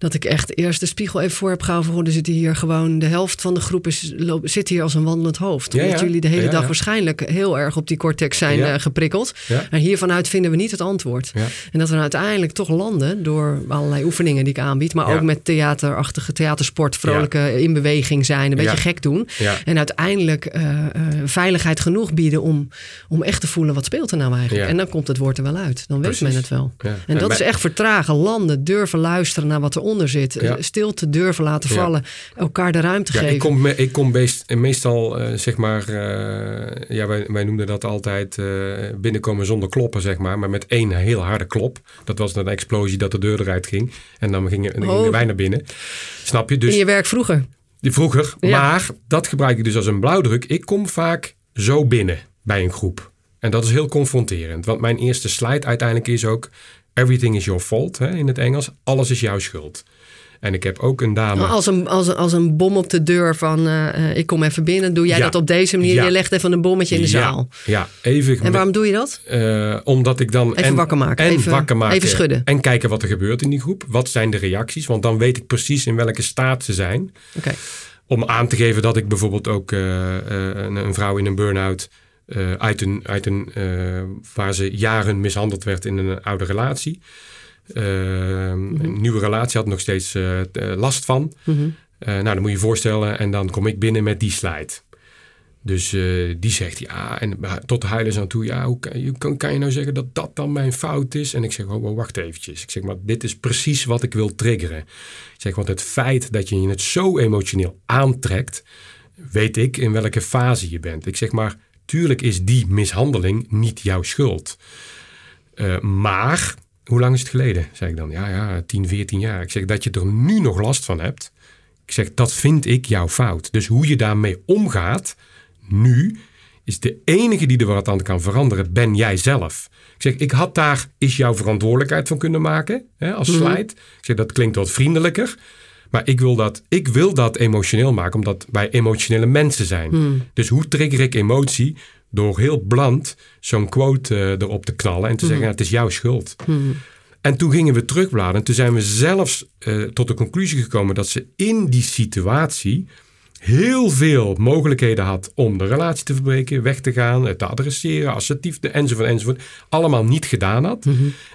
Speaker 1: dat ik echt eerst de spiegel even voor heb gehouden. Van, er zit hier gewoon de helft van de groep is, zit hier als een wandelend hoofd. Omdat
Speaker 2: ja.
Speaker 1: jullie de hele
Speaker 2: Ja,
Speaker 1: dag waarschijnlijk heel erg op die cortex zijn eh, geprikkeld. En hiervanuit vinden we niet het antwoord. En dat we nou uiteindelijk toch landen door allerlei oefeningen die ik aanbied. Maar ook met theaterachtige theatersport, vrolijke in beweging zijn, een beetje gek doen. En uiteindelijk eh, eh, veiligheid genoeg bieden om, om echt te voelen wat speelt er nou eigenlijk. En dan komt het woord er wel uit. Dan weet men het wel. En dat
Speaker 2: En
Speaker 1: is echt vertragen, landen, durven luisteren naar wat eronder zit.
Speaker 2: Ja.
Speaker 1: Stilte durven laten
Speaker 2: Ja.
Speaker 1: vallen, elkaar de ruimte geven.
Speaker 2: ik kom, me- ik kom meest, meestal, eh, zeg maar, eh, ja, wij, wij noemden dat altijd eh, binnenkomen zonder kloppen, zeg maar, maar met één heel harde klop. Dat was dan een explosie dat de deur eruit ging. En dan gingen, dan gingen
Speaker 1: Oh.
Speaker 2: wij naar binnen. Snap je? Dus
Speaker 1: In je werk vroeger.
Speaker 2: die vroeger.
Speaker 1: Ja.
Speaker 2: Maar dat gebruik ik dus als een blauwdruk. Ik kom vaak zo binnen bij een groep. En dat is heel confronterend. Want mijn eerste slide uiteindelijk is ook... Everything is your fault hè, in het Engels. Alles is jouw schuld. En ik heb ook een dame...
Speaker 1: Als een, als, een, als een bom op de deur van eh, eh, ik kom even binnen. Doe jij
Speaker 2: Ja.
Speaker 1: dat op deze manier?
Speaker 2: Ja.
Speaker 1: Je legt even een bommetje in de
Speaker 2: ja,
Speaker 1: zaal.
Speaker 2: Ja, even...
Speaker 1: En waarom doe je dat?
Speaker 2: Eh, omdat ik dan...
Speaker 1: Even wakker maken.
Speaker 2: En
Speaker 1: Even-
Speaker 2: wakker maken.
Speaker 1: even schudden.
Speaker 2: En kijken wat er gebeurt in die groep. Wat zijn de reacties? Want dan weet ik precies in welke staat ze zijn.
Speaker 1: Oké.
Speaker 2: Om aan te geven dat ik bijvoorbeeld ook een, een vrouw in een burn-out... eh, uit een, uit een eh, waar ze jaren mishandeld werd in een oude relatie. Eh, Een nieuwe relatie had nog steeds last van.
Speaker 1: Mhm.
Speaker 2: Nou, dan moet je je voorstellen. En dan kom ik binnen met die slide. Dus die zegt ja, en tot de huilers aan toe, ja, hoe kan je, kan, kan je nou zeggen dat dat dan mijn fout is? En ik zeg, oh, oh, wacht eventjes. Ik zeg, maar dit is precies wat ik wil triggeren. Ik zeg, want het feit dat je je het zo emotioneel aantrekt, weet ik in welke fase je bent. Ik zeg maar, tuurlijk is die mishandeling niet jouw schuld. Eh, maar, hoe lang is het geleden? Zeg ik dan, ja, ja, 10, 14 jaar. Ik zeg, dat je er nu nog last van hebt. Ik zeg, dat vind ik jouw fout. Dus hoe je daarmee omgaat, nu, is de enige die er wat aan kan veranderen, ben jij zelf. Ik zeg, ik had daar is jouw verantwoordelijkheid van kunnen maken, hè, als slide. Ik zeg, dat klinkt wat vriendelijker. Maar ik wil, dat, ik wil dat emotioneel maken, omdat wij emotionele mensen zijn. Dus hoe trigger ik emotie? Door heel bland zo'n quote eh, erop te knallen en te zeggen, het is jouw schuld. En toen gingen we terugbladeren. En toen zijn we zelfs eh, tot de conclusie gekomen dat ze in die situatie heel veel mogelijkheden had om de relatie te verbreken, weg te gaan, het te adresseren, assertief enzovoort, enzovoort, allemaal niet gedaan had.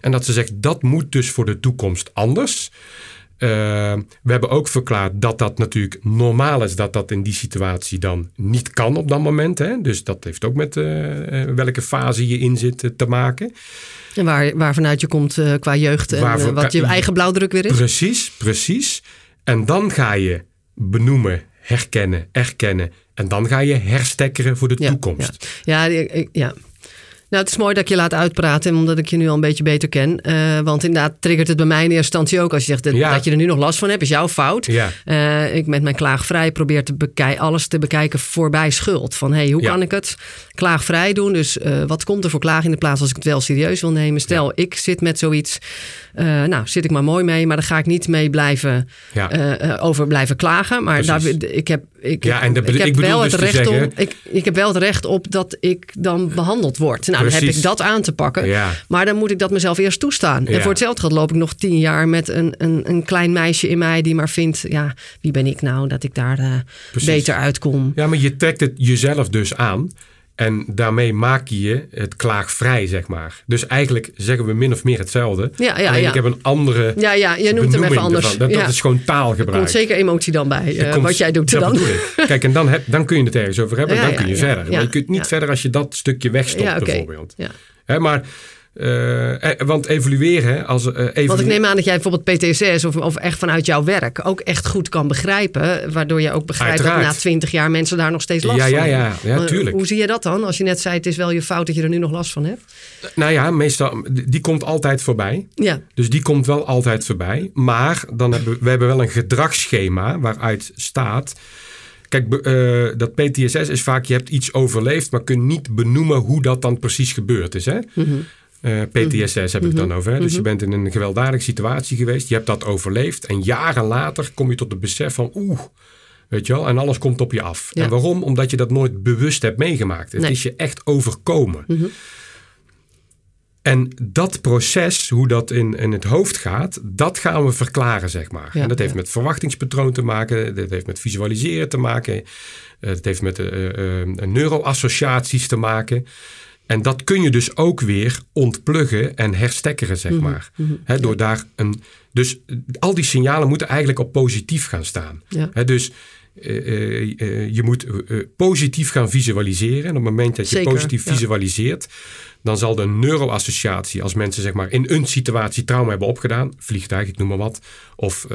Speaker 2: En dat ze zegt, dat moet dus voor de toekomst anders. Uh, we hebben ook verklaard dat dat natuurlijk normaal is dat dat in die situatie dan niet kan op dat moment. Hè? Dus dat heeft ook met uh, welke fase je in zit te maken.
Speaker 1: En waar, waar vanuit je komt qua jeugd en Waarvoor, wat je eigen blauwdruk weer is.
Speaker 2: Precies, precies. En dan ga je benoemen, herkennen, erkennen. En dan ga je herstekkeren voor de toekomst.
Speaker 1: Ja, ja, ja. Nou, het is mooi dat ik je laat uitpraten, omdat ik je nu al een beetje beter ken. Uh, want inderdaad triggert het bij mij in eerste instantie ook. Als je zegt dat, dat je er nu nog last van hebt, is jouw fout. Ja. Uh, ik met mijn klaagvrij probeer te alles te bekijken voorbij schuld. Van hey, hoe kan ik het klaagvrij doen? Dus uh, wat komt er voor klaag in de plaats als ik het wel serieus wil nemen? Stel, ik zit met zoiets. nou, zit ik maar mooi mee, maar daar ga ik niet mee blijven over blijven klagen. Maar daar, ik heb, ik, ja, en ik heb wel het recht zeggen... om. Ik, ik heb wel het recht op dat ik dan behandeld word. Nou, dan heb ik dat aan te pakken. Ja. Maar dan moet ik dat mezelf eerst toestaan. En voor hetzelfde geld loop ik nog tien jaar met een, een, een klein meisje in mij die maar vindt: ja, wie ben ik nou dat ik daar uh, beter uitkom?
Speaker 2: Ja, maar je trekt het jezelf dus aan. En daarmee maak je het klaagvrij, zeg maar. Dus eigenlijk zeggen we min of meer hetzelfde. Ja, ja, ja. ik heb een andere.
Speaker 1: Ja, ja, je noemt hem even anders.
Speaker 2: Dat, dat, is gewoon taalgebruik. Er
Speaker 1: komt zeker emotie dan bij, uh, wat jij doet dan.
Speaker 2: Kijk, en dan, heb, dan kun je het ergens over hebben en dan kun je verder. maar je kunt niet verder als je dat stukje wegstopt, okay. bijvoorbeeld. Hè, maar uh, want evalueren als. Uh,
Speaker 1: Want ik neem aan dat jij bijvoorbeeld PTSS of, of echt vanuit jouw werk ook echt goed kan begrijpen. Waardoor je ook begrijpt dat na twintig jaar mensen daar nog steeds last
Speaker 2: ja,
Speaker 1: van
Speaker 2: hebben. Ja, ja, ja, tuurlijk.
Speaker 1: Hoe zie je dat dan? Als je net zei, het is wel je fout dat je er nu nog last van hebt.
Speaker 2: Nou ja, meestal, die komt altijd voorbij. Ja. Dus die komt wel altijd voorbij. Maar dan hebben we hebben wel een gedragsschema waaruit staat. Kijk, uh, dat PTSS is vaak, je hebt iets overleefd, maar kunt niet benoemen hoe dat dan precies gebeurd is. Hè? Mm uh, eh, PTSS heb ik dan mhm. over. Hè? Dus je mhm. bent in een gewelddadige situatie geweest. Je hebt dat overleefd. En jaren later kom je tot het besef van oeh. Weet je wel? En alles komt op je af. En waarom? Omdat je dat nooit bewust hebt meegemaakt. Het is je echt overkomen. Mhm. En dat proces, hoe dat in, in het hoofd gaat, dat gaan we verklaren, zeg maar. en dat heeft met verwachtingspatroon te maken, dat heeft met visualiseren te maken, het heeft met uh, uh, neuroassociaties te maken. En dat kun je dus ook weer ontpluggen en herstekkeren, zeg mhm, maar. Mhm. door daar een, dus al die signalen moeten eigenlijk op positief gaan staan. dus uh, uh, je moet positief gaan visualiseren. En op het moment dat je positief visualiseert, dan zal de neuroassociatie, als mensen zeg maar in een situatie trauma hebben opgedaan, vliegtuig, ik noem maar wat, of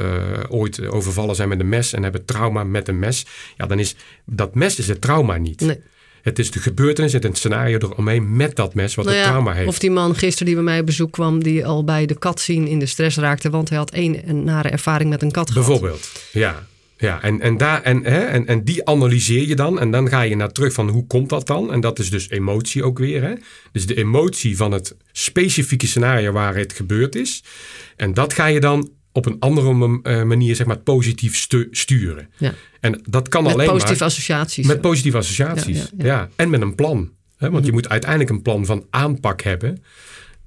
Speaker 2: ooit overvallen zijn met een mes en hebben trauma met een mes, ja, dan is dat mes is het trauma niet. Nee. Het is de gebeurtenis en het scenario eromheen met dat mes wat nou het trauma heeft.
Speaker 1: Of die man gisteren die bij mij op bezoek kwam, die al bij de kat zien in de stress raakte, want hij had één een nare ervaring met een kat
Speaker 2: Bijvoorbeeld, ja. Ja, en, en, daar, en, hè, en, en die analyseer je dan. En dan ga je naar terug van hoe komt dat dan? En dat is dus emotie ook weer. Hè? Dus de emotie van het specifieke scenario waar het gebeurd is. En dat ga je dan op een andere eh, manier zeg maar, positief sturen. Ja. En dat kan
Speaker 1: met
Speaker 2: alleen
Speaker 1: positieve associaties.
Speaker 2: Met positieve associaties, ja, En met een plan. Hè? Want je mhm. moet uiteindelijk een plan van aanpak hebben.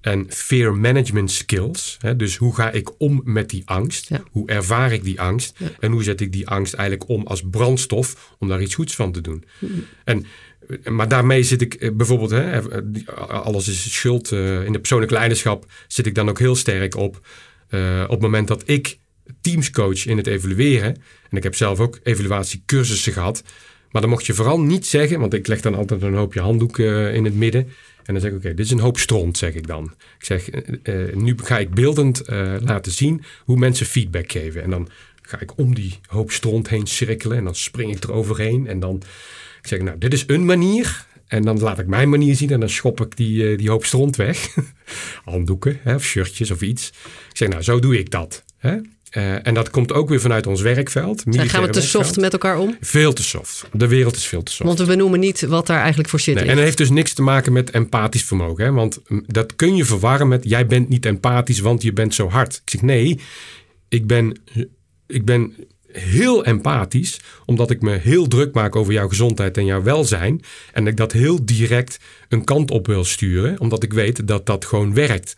Speaker 2: En fear management skills. Hè? Dus hoe ga ik om met die angst? Hoe ervaar ik die angst? En hoe zet ik die angst eigenlijk om als brandstof om daar iets goeds van te doen? Mhm. En maar daarmee zit ik eh, bijvoorbeeld, hè, alles is schuld. Uh, in de persoonlijke leiderschap zit ik dan ook heel sterk op uh, op het moment dat ik teams coach in het evalueren, en ik heb zelf ook evaluatiecursussen gehad, maar dan mocht je vooral niet zeggen, want ik leg dan altijd een hoopje handdoek uh, in het midden. En dan zeg ik, oké, dit is een hoop stront, zeg ik dan. Ik zeg, uh, nu ga ik beeldend laten zien hoe mensen feedback geven. En dan ga ik om die hoop stront heen cirkelen en dan spring ik er overheen. En dan ik zeg, nou, dit is een manier. En dan laat ik mijn manier zien en dan schop ik die, uh, die hoop stront weg. Handdoeken hè, of shirtjes of iets. Ik zeg, nou, zo doe ik dat. Hè? Uh, en dat komt ook weer vanuit ons werkveld.
Speaker 1: En gaan we te soft met elkaar om?
Speaker 2: Veel te soft. De wereld is veel te soft.
Speaker 1: Want we benoemen niet wat daar eigenlijk voor zit. Nee,
Speaker 2: en het heeft dus niks te maken met empathisch vermogen. Hè? Want dat kun je verwarren met jij bent niet empathisch, want je bent zo hard. Ik zeg nee, ik ben, ik ben heel empathisch, omdat ik me heel druk maak over jouw gezondheid en jouw welzijn. En ik dat heel direct een kant op wil sturen, omdat ik weet dat dat gewoon werkt.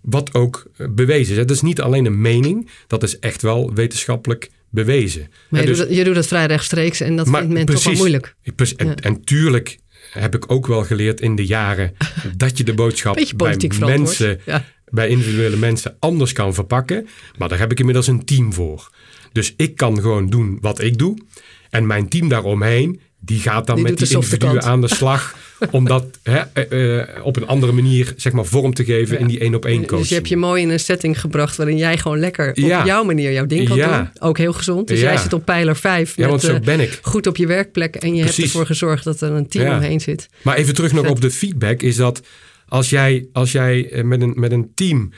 Speaker 2: wat ook eh, bewezen is. Dat is niet alleen een mening, dat is echt wel wetenschappelijk bewezen.
Speaker 1: Maar je, dus, doet, dat, je doet dat vrij rechtstreeks en dat vindt men toch wel moeilijk.
Speaker 2: En, en tuurlijk heb ik ook wel geleerd in de jaren dat je de boodschap bij mensen, bij individuele mensen anders kan verpakken. Maar daar heb ik inmiddels een team voor. Dus ik kan gewoon doen wat ik doe. En mijn team daaromheen, die gaat dan met die individuen aan de slag. om dat hè, eh, eh, op een andere manier zeg maar, vorm te geven in die één op één coaching.
Speaker 1: Dus je hebt je mooi in een setting gebracht waarin jij gewoon lekker op jouw manier jouw ding kan doen. Ook heel gezond. Dus jij zit op pijler 5
Speaker 2: ja, want zo eh, ben ik.
Speaker 1: goed op je werkplek. En je hebt ervoor gezorgd dat er een team omheen zit.
Speaker 2: Maar even terug nog op de feedback. Is dat als jij, als jij met, een, met een team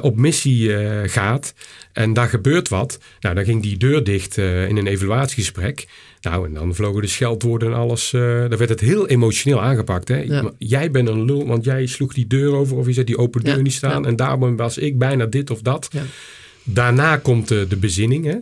Speaker 2: op missie gaat en daar gebeurt wat. Nou, dan ging die deur dicht in een evaluatiegesprek. Nou, en dan vlogen de scheldwoorden en alles. Dan werd het heel emotioneel aangepakt. Hè? Jij bent een lul, want jij sloeg die deur over of je zet die open deur niet staan. En daarom was ik bijna dit of dat. Daarna komt de, de bezinning. Hè?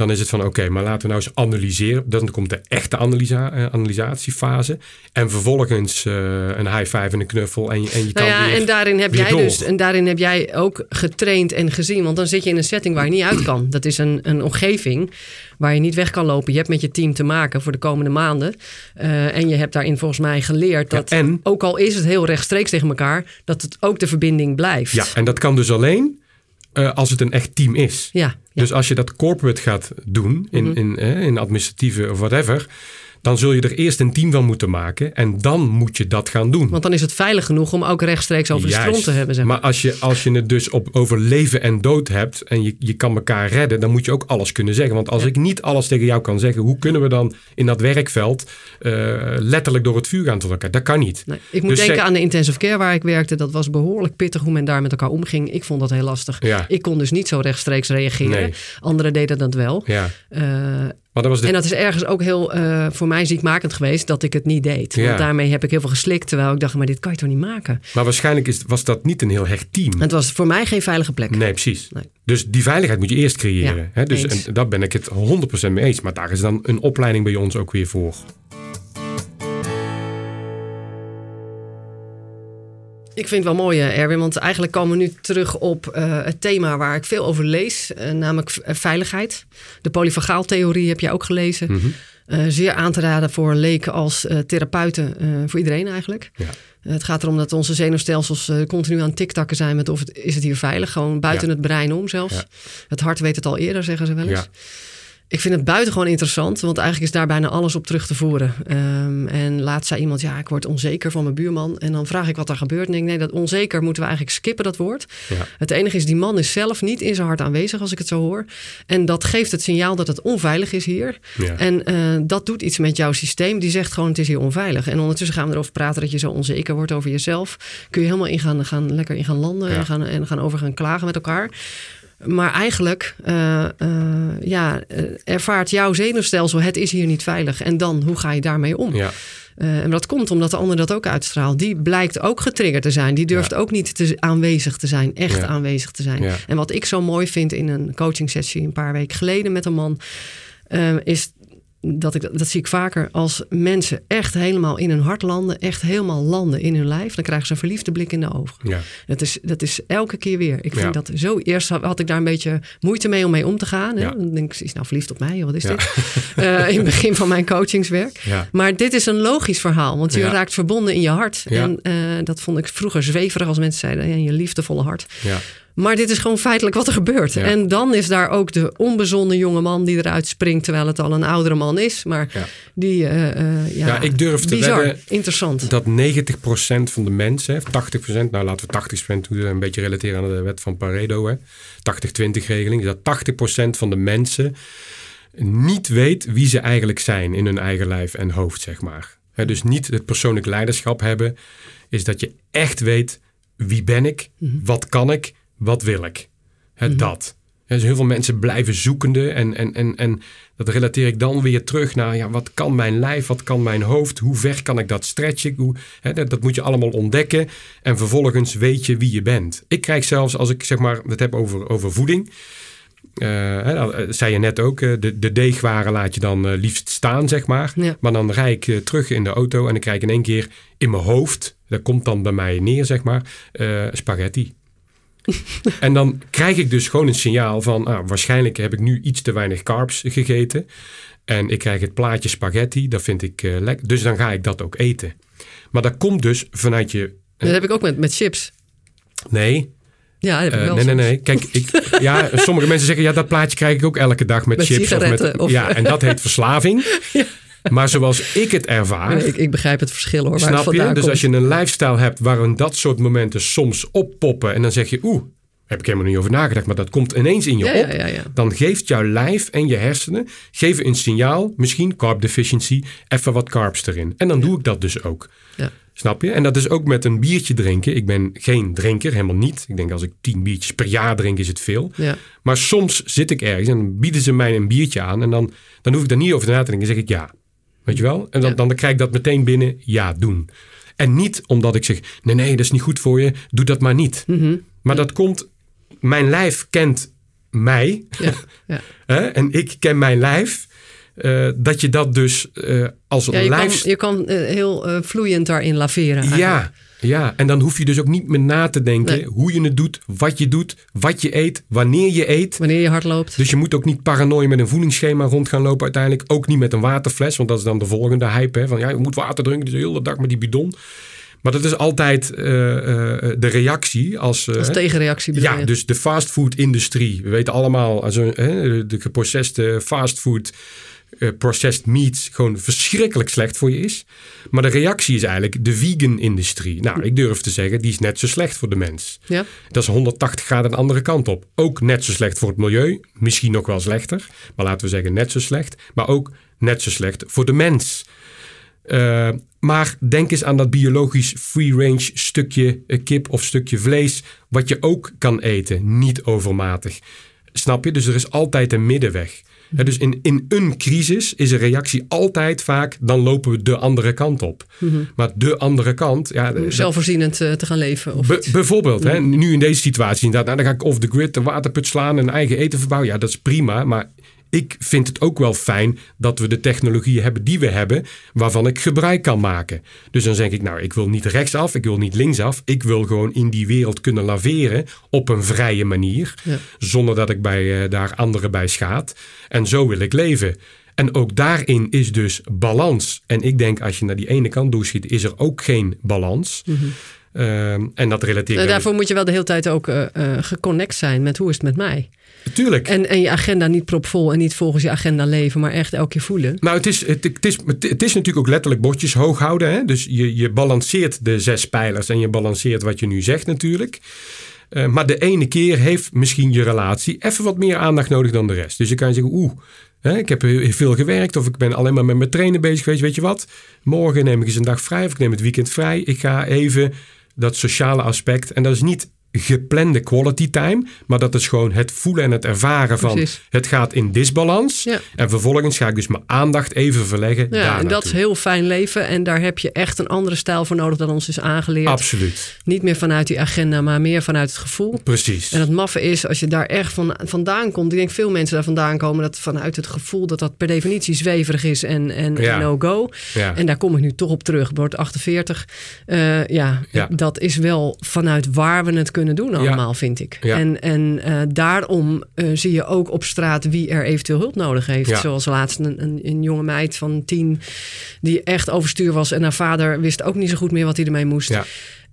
Speaker 2: Dan is het van oké, maar laten we nou eens analyseren. Dan komt de echte analysa uh, analysatiefase. En vervolgens uh, een high five en een knuffel. En, en je kan nou ja,
Speaker 1: en daarin heb jij dus en daarin heb jij ook getraind en gezien. Want dan zit je in een setting waar je niet uit kan. Dat is een, een omgeving waar je niet weg kan lopen. Je hebt met je team te maken voor de komende maanden. Uh, en je hebt daarin volgens mij geleerd dat, en, ook al is het heel rechtstreeks tegen elkaar, dat het ook de verbinding blijft.
Speaker 2: Ja, en dat kan dus alleen uh, als het een echt team is.
Speaker 1: Ja,
Speaker 2: Dus als je dat corporate gaat doen, in, -hmm. in, in administratieve of whatever, dan zul je er eerst een team van moeten maken en dan moet je dat gaan doen.
Speaker 1: Want dan is het veilig genoeg om ook rechtstreeks over Juist. de stront te hebben. Zeg
Speaker 2: maar. maar, als, je, als je het dus op, over leven en dood hebt en je, je kan elkaar redden, dan moet je ook alles kunnen zeggen. Want als ik niet alles tegen jou kan zeggen, hoe kunnen we dan in dat werkveld uh, letterlijk door het vuur gaan tot elkaar? Dat kan niet.
Speaker 1: Nee, ik moet dus denken aan de intensive care waar ik werkte. Dat was behoorlijk pittig hoe men daar met elkaar omging. Ik vond dat heel lastig.
Speaker 2: Ja.
Speaker 1: Ik kon dus niet zo rechtstreeks reageren. Nee. Anderen deden dat wel.
Speaker 2: Ja.
Speaker 1: Uh, maar dat was de... En dat is ergens ook heel uh, voor mij ziekmakend geweest dat ik het niet deed. Ja. Want daarmee heb ik heel veel geslikt. Terwijl ik dacht, maar dit kan je toch niet maken?
Speaker 2: Maar waarschijnlijk is, was dat niet een heel hecht team.
Speaker 1: Het was voor mij geen veilige plek.
Speaker 2: Nee, precies. Nee. Dus die veiligheid moet je eerst creëren. Ja, hè? Dus, en daar ben ik het 100% mee eens. Maar daar is dan een opleiding bij ons ook weer voor.
Speaker 1: Ik vind het wel mooi, eh, Erwin, want eigenlijk komen we nu terug op uh, het thema waar ik veel over lees, uh, namelijk veiligheid. De polyfagaaltheorie heb je ook gelezen. Mm -hmm. zeer aan te raden voor leken als therapeuten, voor iedereen eigenlijk.
Speaker 2: Ja.
Speaker 1: het gaat erom dat onze zenuwstelsels continu aan tiktakken zijn met of het, is het hier veilig, gewoon buiten ja. het brein om zelfs. Ja. Het hart weet het al eerder, zeggen ze wel eens. Ik vind het buitengewoon interessant, want eigenlijk is daar bijna alles op terug te voeren. Um, en laatst zei iemand, ja, ik word onzeker van mijn buurman. En dan vraag ik wat er gebeurt. En ik denk, nee, dat onzeker moeten we eigenlijk skippen, dat woord.
Speaker 2: Ja.
Speaker 1: Het enige is, die man is zelf niet in zijn hart aanwezig, als ik het zo hoor. En dat geeft het signaal dat het onveilig is hier.
Speaker 2: Ja.
Speaker 1: En uh, dat doet iets met jouw systeem. Die zegt gewoon, het is hier onveilig. En ondertussen gaan we erover praten dat je zo onzeker wordt over jezelf. Kun je helemaal in gaan, gaan lekker in gaan landen ja. en, gaan, en gaan over gaan klagen met elkaar. Maar eigenlijk uh, uh, ja, ervaart jouw zenuwstelsel, het is hier niet veilig. En dan, hoe ga je daarmee om?
Speaker 2: Ja.
Speaker 1: Uh, en dat komt omdat de ander dat ook uitstraalt. Die blijkt ook getriggerd te zijn. Die durft ja. ook niet te, aanwezig te zijn, echt ja. aanwezig te zijn.
Speaker 2: Ja.
Speaker 1: En wat ik zo mooi vind in een coaching sessie een paar weken geleden met een man, is dat, ik, dat zie ik vaker als mensen echt helemaal in hun hart landen, echt helemaal landen in hun lijf, dan krijgen ze een verliefde blik in de ogen.
Speaker 2: Ja.
Speaker 1: Dat, is, dat is elke keer weer. Ik vind ja. dat zo. Eerst had ik daar een beetje moeite mee om mee om te gaan. Hè?
Speaker 2: Ja.
Speaker 1: Dan denk ik, is nou verliefd op mij? Wat is dit? uh, in het begin van mijn coachingswerk. Maar dit is een logisch verhaal, want je raakt verbonden in je hart. En uh, dat vond ik vroeger zweverig als mensen zeiden, in je liefdevolle hart. Maar dit is gewoon feitelijk wat er gebeurt.
Speaker 2: Ja.
Speaker 1: En dan is daar ook de onbezonnen jonge man die eruit springt, terwijl het al een oudere man is. Maar
Speaker 2: ja.
Speaker 1: die, uh, uh, ja,
Speaker 2: ja, ik durf te
Speaker 1: bizar, interessant.
Speaker 2: dat 90% van de mensen, 80%, nou laten we 80% doen, een beetje relateren aan de wet van Pareto, 80-20 regeling, dat 80% van de mensen niet weet wie ze eigenlijk zijn in hun eigen lijf en hoofd, zeg maar. He, dus niet het persoonlijk leiderschap hebben, is dat je echt weet wie ben ik,
Speaker 1: Mhm.
Speaker 2: wat kan ik, wat wil ik? He, mm -hmm. Dat. Dus heel veel mensen blijven zoekende en, en, en, en dat relateer ik dan weer terug naar ja, wat kan mijn lijf, wat kan mijn hoofd, hoe ver kan ik dat stretchen? Hoe, dat, dat, moet je allemaal ontdekken en vervolgens weet je wie je bent. Ik krijg zelfs, als ik zeg maar het heb over, over voeding, uh, dat zei je net ook, de, de deegwaren laat je dan uh, liefst staan, zeg maar.
Speaker 1: Ja.
Speaker 2: Maar dan rijd ik uh, terug in de auto en ik krijg in één keer in mijn hoofd, dat komt dan bij mij neer, zeg maar, spaghetti. en dan krijg ik dus gewoon een signaal van, ah, waarschijnlijk heb ik nu iets te weinig carbs gegeten. En ik krijg het plaatje spaghetti, dat vind ik uh, lekker. Dus dan ga ik dat ook eten. Maar dat komt dus vanuit je... Uh,
Speaker 1: dat heb ik ook met, met chips.
Speaker 2: Nee,
Speaker 1: ja, dat heb ik wel
Speaker 2: nee, nee, nee. Kijk, ik, ja, sommige mensen zeggen, ja, dat plaatje krijg ik ook elke dag met,
Speaker 1: met
Speaker 2: chips.
Speaker 1: Of met,
Speaker 2: of... Ja, en dat heet verslaving. ja. Maar zoals ik het ervaar.
Speaker 1: Nee, ik, ik, begrijp het verschil hoor.
Speaker 2: Snap je? Dus als je een lifestyle hebt waarin dat soort momenten soms oppoppen. En dan zeg je, oeh, heb ik helemaal niet over nagedacht, maar dat komt ineens in je
Speaker 1: ja,
Speaker 2: op.
Speaker 1: Ja, ja,
Speaker 2: dan geeft jouw lijf en je hersenen geven een signaal, misschien carb deficiency, even wat carbs erin. En dan doe ik dat dus ook. Snap je? En dat is ook met een biertje drinken. Ik ben geen drinker, helemaal niet. Ik denk als ik tien biertjes per jaar drink is het veel. Maar soms zit ik ergens en bieden ze mij een biertje aan. En dan, dan hoef ik daar niet over na te denken. Dan zeg ik ja. Weet je wel? En dan, dan krijg ik dat meteen binnen. Ja, doen. En niet omdat ik zeg, nee, nee, dat is niet goed voor je. Doe dat maar niet. Maar dat komt, mijn lijf kent mij.
Speaker 1: Ja, ja.
Speaker 2: en ik ken mijn lijf. Uh, dat je dat dus uh, als
Speaker 1: ja, je
Speaker 2: lijf...
Speaker 1: Kan, je kan uh, heel vloeiend daarin laveren. Eigenlijk.
Speaker 2: Ja, ja, en dan hoef je dus ook niet meer na te denken
Speaker 1: Nee.
Speaker 2: hoe je het doet, wat je doet, wat je eet, wanneer je eet.
Speaker 1: Wanneer je hard loopt.
Speaker 2: Dus je moet ook niet paranoia met een voedingsschema rond gaan lopen uiteindelijk. Ook niet met een waterfles, want dat is dan de volgende hype. Hè? Van ja, je moet water drinken, dus de hele dag met die bidon. Maar dat is altijd uh, uh, de reactie als... Uh,
Speaker 1: als tegenreactie bedoel
Speaker 2: Ja, dus de fastfood-industrie. We weten allemaal, also, de geprocessede fastfood... Uh, processed meat gewoon verschrikkelijk slecht voor je is. Maar de reactie is eigenlijk de vegan-industrie. Nou, ik durf te zeggen, die is net zo slecht voor de mens.
Speaker 1: Ja.
Speaker 2: Dat is 180 graden de andere kant op. Ook net zo slecht voor het milieu. Misschien nog wel slechter. Maar laten we zeggen net zo slecht. Maar ook net zo slecht voor de mens. Uh, maar denk eens aan dat biologisch free-range stukje kip of stukje vlees. Wat je ook kan eten, niet overmatig. Snap je? Dus er is altijd een middenweg. Dus in, in een crisis is een reactie altijd vaak, dan lopen we de andere kant op.
Speaker 1: Mhm.
Speaker 2: Maar de andere kant... Ja,
Speaker 1: Om zelfvoorzienend uh, te gaan leven. Of
Speaker 2: be, bijvoorbeeld, hè, nu in deze situatie inderdaad, nou, dan ga ik off the grid de waterput slaan en eigen eten verbouwen. Ja, dat is prima, maar ik vind het ook wel fijn dat we de technologieën hebben die we hebben, waarvan ik gebruik kan maken. Dus dan denk ik, nou, ik wil niet rechtsaf, ik wil niet linksaf. Ik wil gewoon in die wereld kunnen laveren op een vrije manier,
Speaker 1: Ja.
Speaker 2: zonder dat ik bij, uh, daar anderen bij schaad. En zo wil ik leven. En ook daarin is dus balans. En ik denk, als je naar die ene kant doorschiet, is er ook geen balans.
Speaker 1: Mhm.
Speaker 2: Um, en dat relateert.
Speaker 1: Nou, daarvoor moet je wel de hele tijd ook uh, uh, geconnect zijn met hoe is het met mij.
Speaker 2: Tuurlijk.
Speaker 1: En, en je agenda niet propvol en niet volgens je agenda leven, maar echt elke keer voelen.
Speaker 2: Nou, het is, het, het is, het is natuurlijk ook letterlijk bordjes hoog houden. Hè? Dus je, je balanceert de zes pijlers en je balanceert wat je nu zegt natuurlijk. Uh, maar de ene keer heeft misschien je relatie even wat meer aandacht nodig dan de rest. Dus je kan zeggen, oeh, hè, ik heb veel gewerkt of ik ben alleen maar met mijn trainen bezig geweest. Weet je wat? Morgen neem ik eens een dag vrij of ik neem het weekend vrij. Ik ga even dat sociale aspect. En dat is niet geplande quality time, maar dat is gewoon het voelen en het ervaren van
Speaker 1: Precies.
Speaker 2: het gaat in disbalans.
Speaker 1: Ja.
Speaker 2: En vervolgens ga ik dus mijn aandacht even verleggen.
Speaker 1: Ja,
Speaker 2: daar
Speaker 1: en dat is heel fijn leven. En daar heb je echt een andere stijl voor nodig dan ons is aangeleerd.
Speaker 2: Absoluut,
Speaker 1: Niet meer vanuit die agenda, maar meer vanuit het gevoel.
Speaker 2: precies.
Speaker 1: En het maffe is, als je daar echt van, vandaan komt. Ik denk veel mensen daar vandaan komen. Dat vanuit het gevoel dat dat per definitie zweverig is en, en,
Speaker 2: Ja.
Speaker 1: en no-go.
Speaker 2: ja.
Speaker 1: En daar kom ik nu toch op terug. Word 48. Eh, ja,
Speaker 2: Ja.
Speaker 1: dat is wel vanuit waar we het kunnen doen allemaal, vind ik.
Speaker 2: Ja.
Speaker 1: En, en eh, daarom eh, zie je ook op straat wie er eventueel hulp nodig heeft.
Speaker 2: Ja.
Speaker 1: Zoals laatst een, een, een jonge meid van tien die echt overstuur was. En haar vader wist ook niet zo goed meer wat hij ermee moest.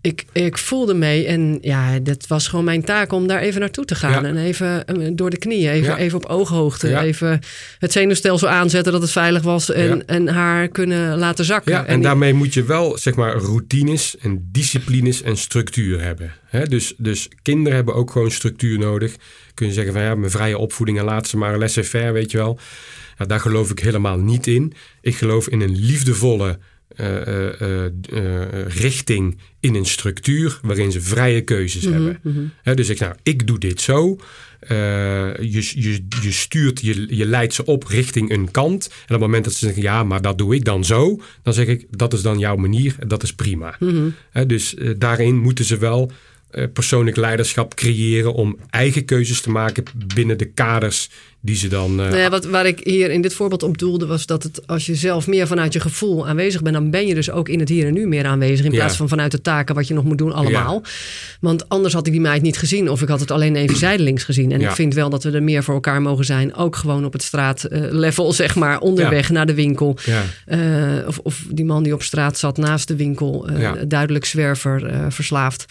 Speaker 1: Ik, ik voelde mee en ja, dat was gewoon mijn taak om daar even naartoe te gaan.
Speaker 2: Ja.
Speaker 1: En even eh, door de knieën, even,
Speaker 2: Ja.
Speaker 1: even op ooghoogte.
Speaker 2: Ja.
Speaker 1: Even het zenuwstelsel aanzetten dat het veilig was. En, en haar kunnen laten zakken.
Speaker 2: Ja, en,
Speaker 1: die-
Speaker 2: daarmee moet je wel zeg maar routines en disciplines en structuur hebben. Dus, dus kinderen hebben ook gewoon structuur nodig. Kun je zeggen van ja, mijn vrije opvoeding en laat ze maar laissez-faire, weet je wel. Ja, daar geloof ik helemaal niet in. Ik geloof in een liefdevolle richting in een structuur waarin ze vrije keuzes
Speaker 1: Mhm,
Speaker 2: hebben.
Speaker 1: mhm.
Speaker 2: Dus ik, nou, ik doe dit zo. Eh, je, je, je stuurt, je, je leidt ze op richting een kant. En op het moment dat ze zeggen, ja, maar dat doe ik dan zo. Dan zeg ik, dat is dan jouw manier en dat is prima.
Speaker 1: Mhm.
Speaker 2: Dus eh, daarin moeten ze wel eh, persoonlijk leiderschap creëren om eigen keuzes te maken binnen de kaders die ze dan. Uh...
Speaker 1: Nou ja, wat, waar ik hier in dit voorbeeld op doelde, was dat het als je zelf meer vanuit je gevoel aanwezig bent, dan ben je dus ook in het hier en nu meer aanwezig. In plaats van vanuit de taken wat je nog moet doen, allemaal. Want anders had ik die meid niet gezien, of ik had het alleen even zijdelings gezien. En ik vind wel dat we er meer voor elkaar mogen zijn. Ook gewoon op het straatlevel, zeg maar, onderweg naar de winkel. of, of die man die op straat zat naast de winkel, duidelijk zwerver, verslaafd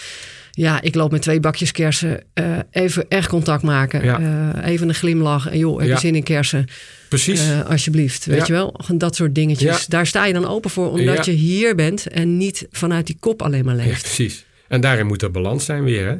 Speaker 1: ja, ik loop met twee bakjes kersen. Uh, even echt contact maken. Uh, even een glimlach. En joh, heb je zin in kersen?
Speaker 2: Precies.
Speaker 1: Uh, alsjeblieft. Weet je wel? Dat soort dingetjes. Daar sta je dan open voor. Omdat je hier bent en niet vanuit die kop alleen maar leeft.
Speaker 2: precies. En daarin moet er balans zijn weer. Hè?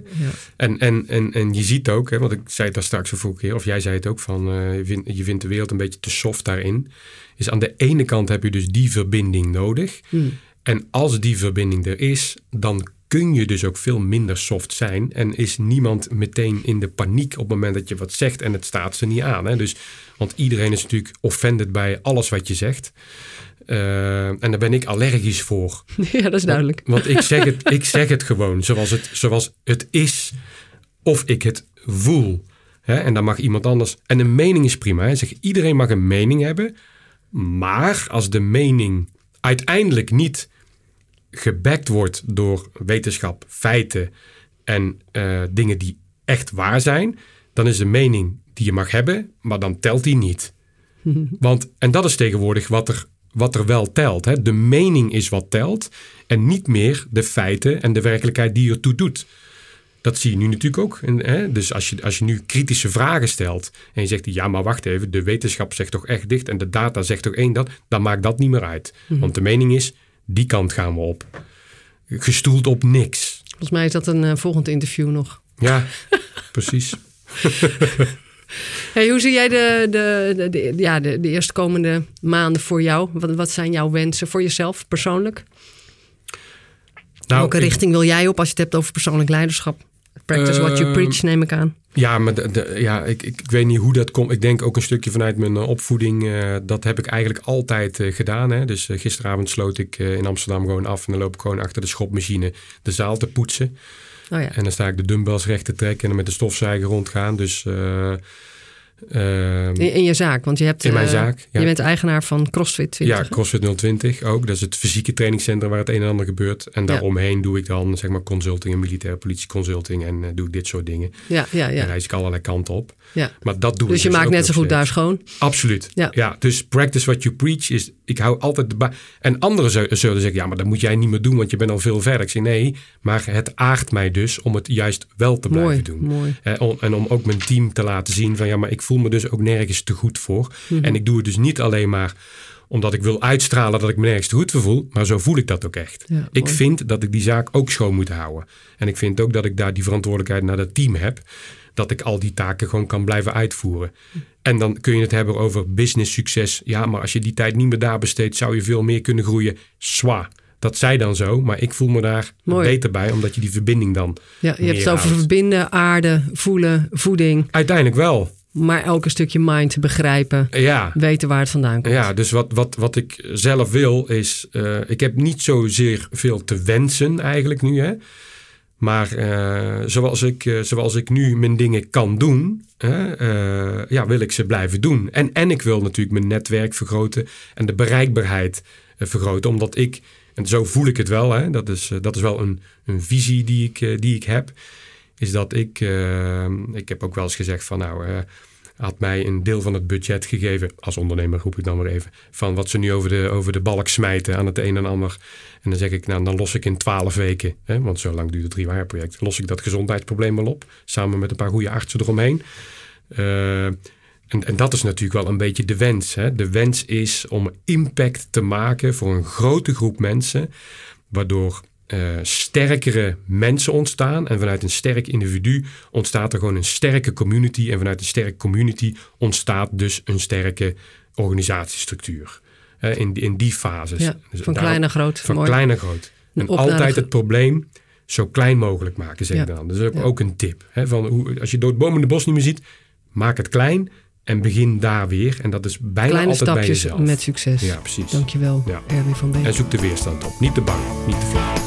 Speaker 2: En, en, en, en je ziet ook, hè, want ik zei het daar straks een vorige keer, of jij zei het ook van, je, vindt, je vindt de wereld een beetje te soft daarin. Is aan de ene kant heb je dus die verbinding nodig. Hmm. En als die verbinding er is, dan kun je dus ook veel minder soft zijn. En is niemand meteen in de paniek op het moment dat je wat zegt en het staat ze niet aan. Hè? Dus, want iedereen is natuurlijk offended bij alles wat je zegt. Uh, en daar ben ik allergisch voor.
Speaker 1: Ja, dat is duidelijk.
Speaker 2: Want, want, ik, zeg het, ik zeg het gewoon zoals het, zoals het is. Of ik het voel. Hè? En dan mag iemand anders. En een mening is prima. Hè? Zeg, iedereen mag een mening hebben. Maar als de mening uiteindelijk niet gebackt wordt door wetenschap, feiten en uh, dingen die echt waar zijn, dan is de mening die je mag hebben, maar dan telt die niet. Want, en dat is tegenwoordig wat er, wat er wel telt. Hè? De mening is wat telt en niet meer de feiten en de werkelijkheid die ertoe doet. Dat zie je nu natuurlijk ook. Hè? Dus als je, als je nu kritische vragen stelt en je zegt, ja, maar wacht even, de wetenschap zegt toch echt dicht en de data zegt toch één dat, dan maakt dat niet meer uit. Mhm. Want de mening is, die kant gaan we op. Gestoeld op niks.
Speaker 1: Volgens mij is dat een uh, volgend interview nog.
Speaker 2: Ja, precies.
Speaker 1: hey, hoe zie jij de, de, de, ja, de, de eerstkomende maanden voor jou? Wat, wat zijn jouw wensen voor jezelf persoonlijk? Nou, Welke richting wil jij op als je het hebt over persoonlijk leiderschap? Practice what you ehm, preach, neem ik aan.
Speaker 2: Ja, maar de, ja, ik, ik, weet niet hoe dat komt. Ik denk ook een stukje vanuit mijn eh, opvoeding. Uh, dat heb ik eigenlijk altijd uh, gedaan. Hè. Dus gisteravond sloot ik in Amsterdam gewoon af. En dan loop ik gewoon achter de schopmachine de zaal te poetsen. Oh ja. En dan sta ik de dumbbells recht te trekken en dan met de stofzuiger rondgaan. Dus
Speaker 1: Ehm, in, in, je zaak, want je hebt.
Speaker 2: In mijn eh, zaak.
Speaker 1: Je bent eigenaar van CrossFit 20.
Speaker 2: Ja, CrossFit 020 ook. Dat is het fysieke trainingscentrum waar het een en ander gebeurt. En daaromheen doe ik dan zeg maar consulting en militaire politie consulting en uh, doe ik dit soort dingen.
Speaker 1: Ja, ja, ja.
Speaker 2: En reis ik allerlei kanten op. Ja. Maar dat doe
Speaker 1: dus je dus maakt net zo goed daar schoon.
Speaker 2: Absoluut. Ja. ja. Dus practice what you preach is. Ik hou altijd de. En anderen zullen zeggen, ja, maar dat moet jij niet meer doen, want je bent al veel verder. Ik zeg nee, maar het aagt mij dus om het juist wel te blijven doen.
Speaker 1: Mooi.
Speaker 2: En om ook mijn team te laten zien van ja, maar ik voel me dus ook nergens te goed voor. Mhm. En ik doe het dus niet alleen maar omdat ik wil uitstralen dat ik me nergens te goed voor voel, maar zo voel ik dat ook echt. ik vind dat ik die zaak ook schoon moet houden. En ik vind ook dat ik daar die verantwoordelijkheid naar het team heb. Dat ik al die taken gewoon kan blijven uitvoeren. En dan kun je het hebben over business succes. Ja, maar als je die tijd niet meer daar besteedt, zou je veel meer kunnen groeien. Zwaar. Dat zij dan zo, maar ik voel me daar beter bij, omdat je die verbinding dan.
Speaker 1: Ja, je hebt het over verbinden, aarde, voelen, voeding.
Speaker 2: Uiteindelijk wel
Speaker 1: maar elke stukje mind begrijpen. Ja. Weten waar het vandaan komt.
Speaker 2: Ja, dus wat, wat, wat ik zelf wil is... Uh, ik heb niet zozeer veel te wensen eigenlijk nu. Hè? Maar uh, zoals, ik, uh, zoals ik nu mijn dingen kan doen... ja, wil ik ze blijven doen. En, en ik wil natuurlijk mijn netwerk vergroten... en de bereikbaarheid vergroten. Omdat ik... En zo voel ik het wel. Hè? Dat, is, dat is wel een, een visie die ik, die ik heb is dat ik, ik heb ook wel eens gezegd van nou, had mij een deel van het budget gegeven, als ondernemer roep ik dan maar even, van wat ze nu over de, over de balk smijten aan het een en ander. En dan zeg ik, nou dan los ik in twaalf weken, hè, want zo lang duurt het drie jaar project, los ik dat gezondheidsprobleem wel op, samen met een paar goede artsen eromheen. Uh, en, en, dat is natuurlijk wel een beetje de wens. Hè? De wens is om impact te maken voor een grote groep mensen, waardoor uh, sterkere mensen ontstaan. En vanuit een sterk individu ontstaat er gewoon een sterke community. En vanuit een sterke community ontstaat dus een sterke organisatiestructuur. Uh, in, in die fases.
Speaker 1: Ja, dus van klein naar groot.
Speaker 2: Van klein naar groot. En altijd het probleem zo klein mogelijk maken, zeg ik dan. Dus ook, ook een tip. Hè, van hoe, als je door het boom in de bos niet meer ziet, maak het klein en begin daar weer. En dat is bijna
Speaker 1: Kleine
Speaker 2: altijd
Speaker 1: bij
Speaker 2: jezelf.
Speaker 1: met succes.
Speaker 2: Ja, precies.
Speaker 1: Dankjewel, ja. Erwin van Beek.
Speaker 2: En zoek de weerstand op. Niet te bang, niet te vlak.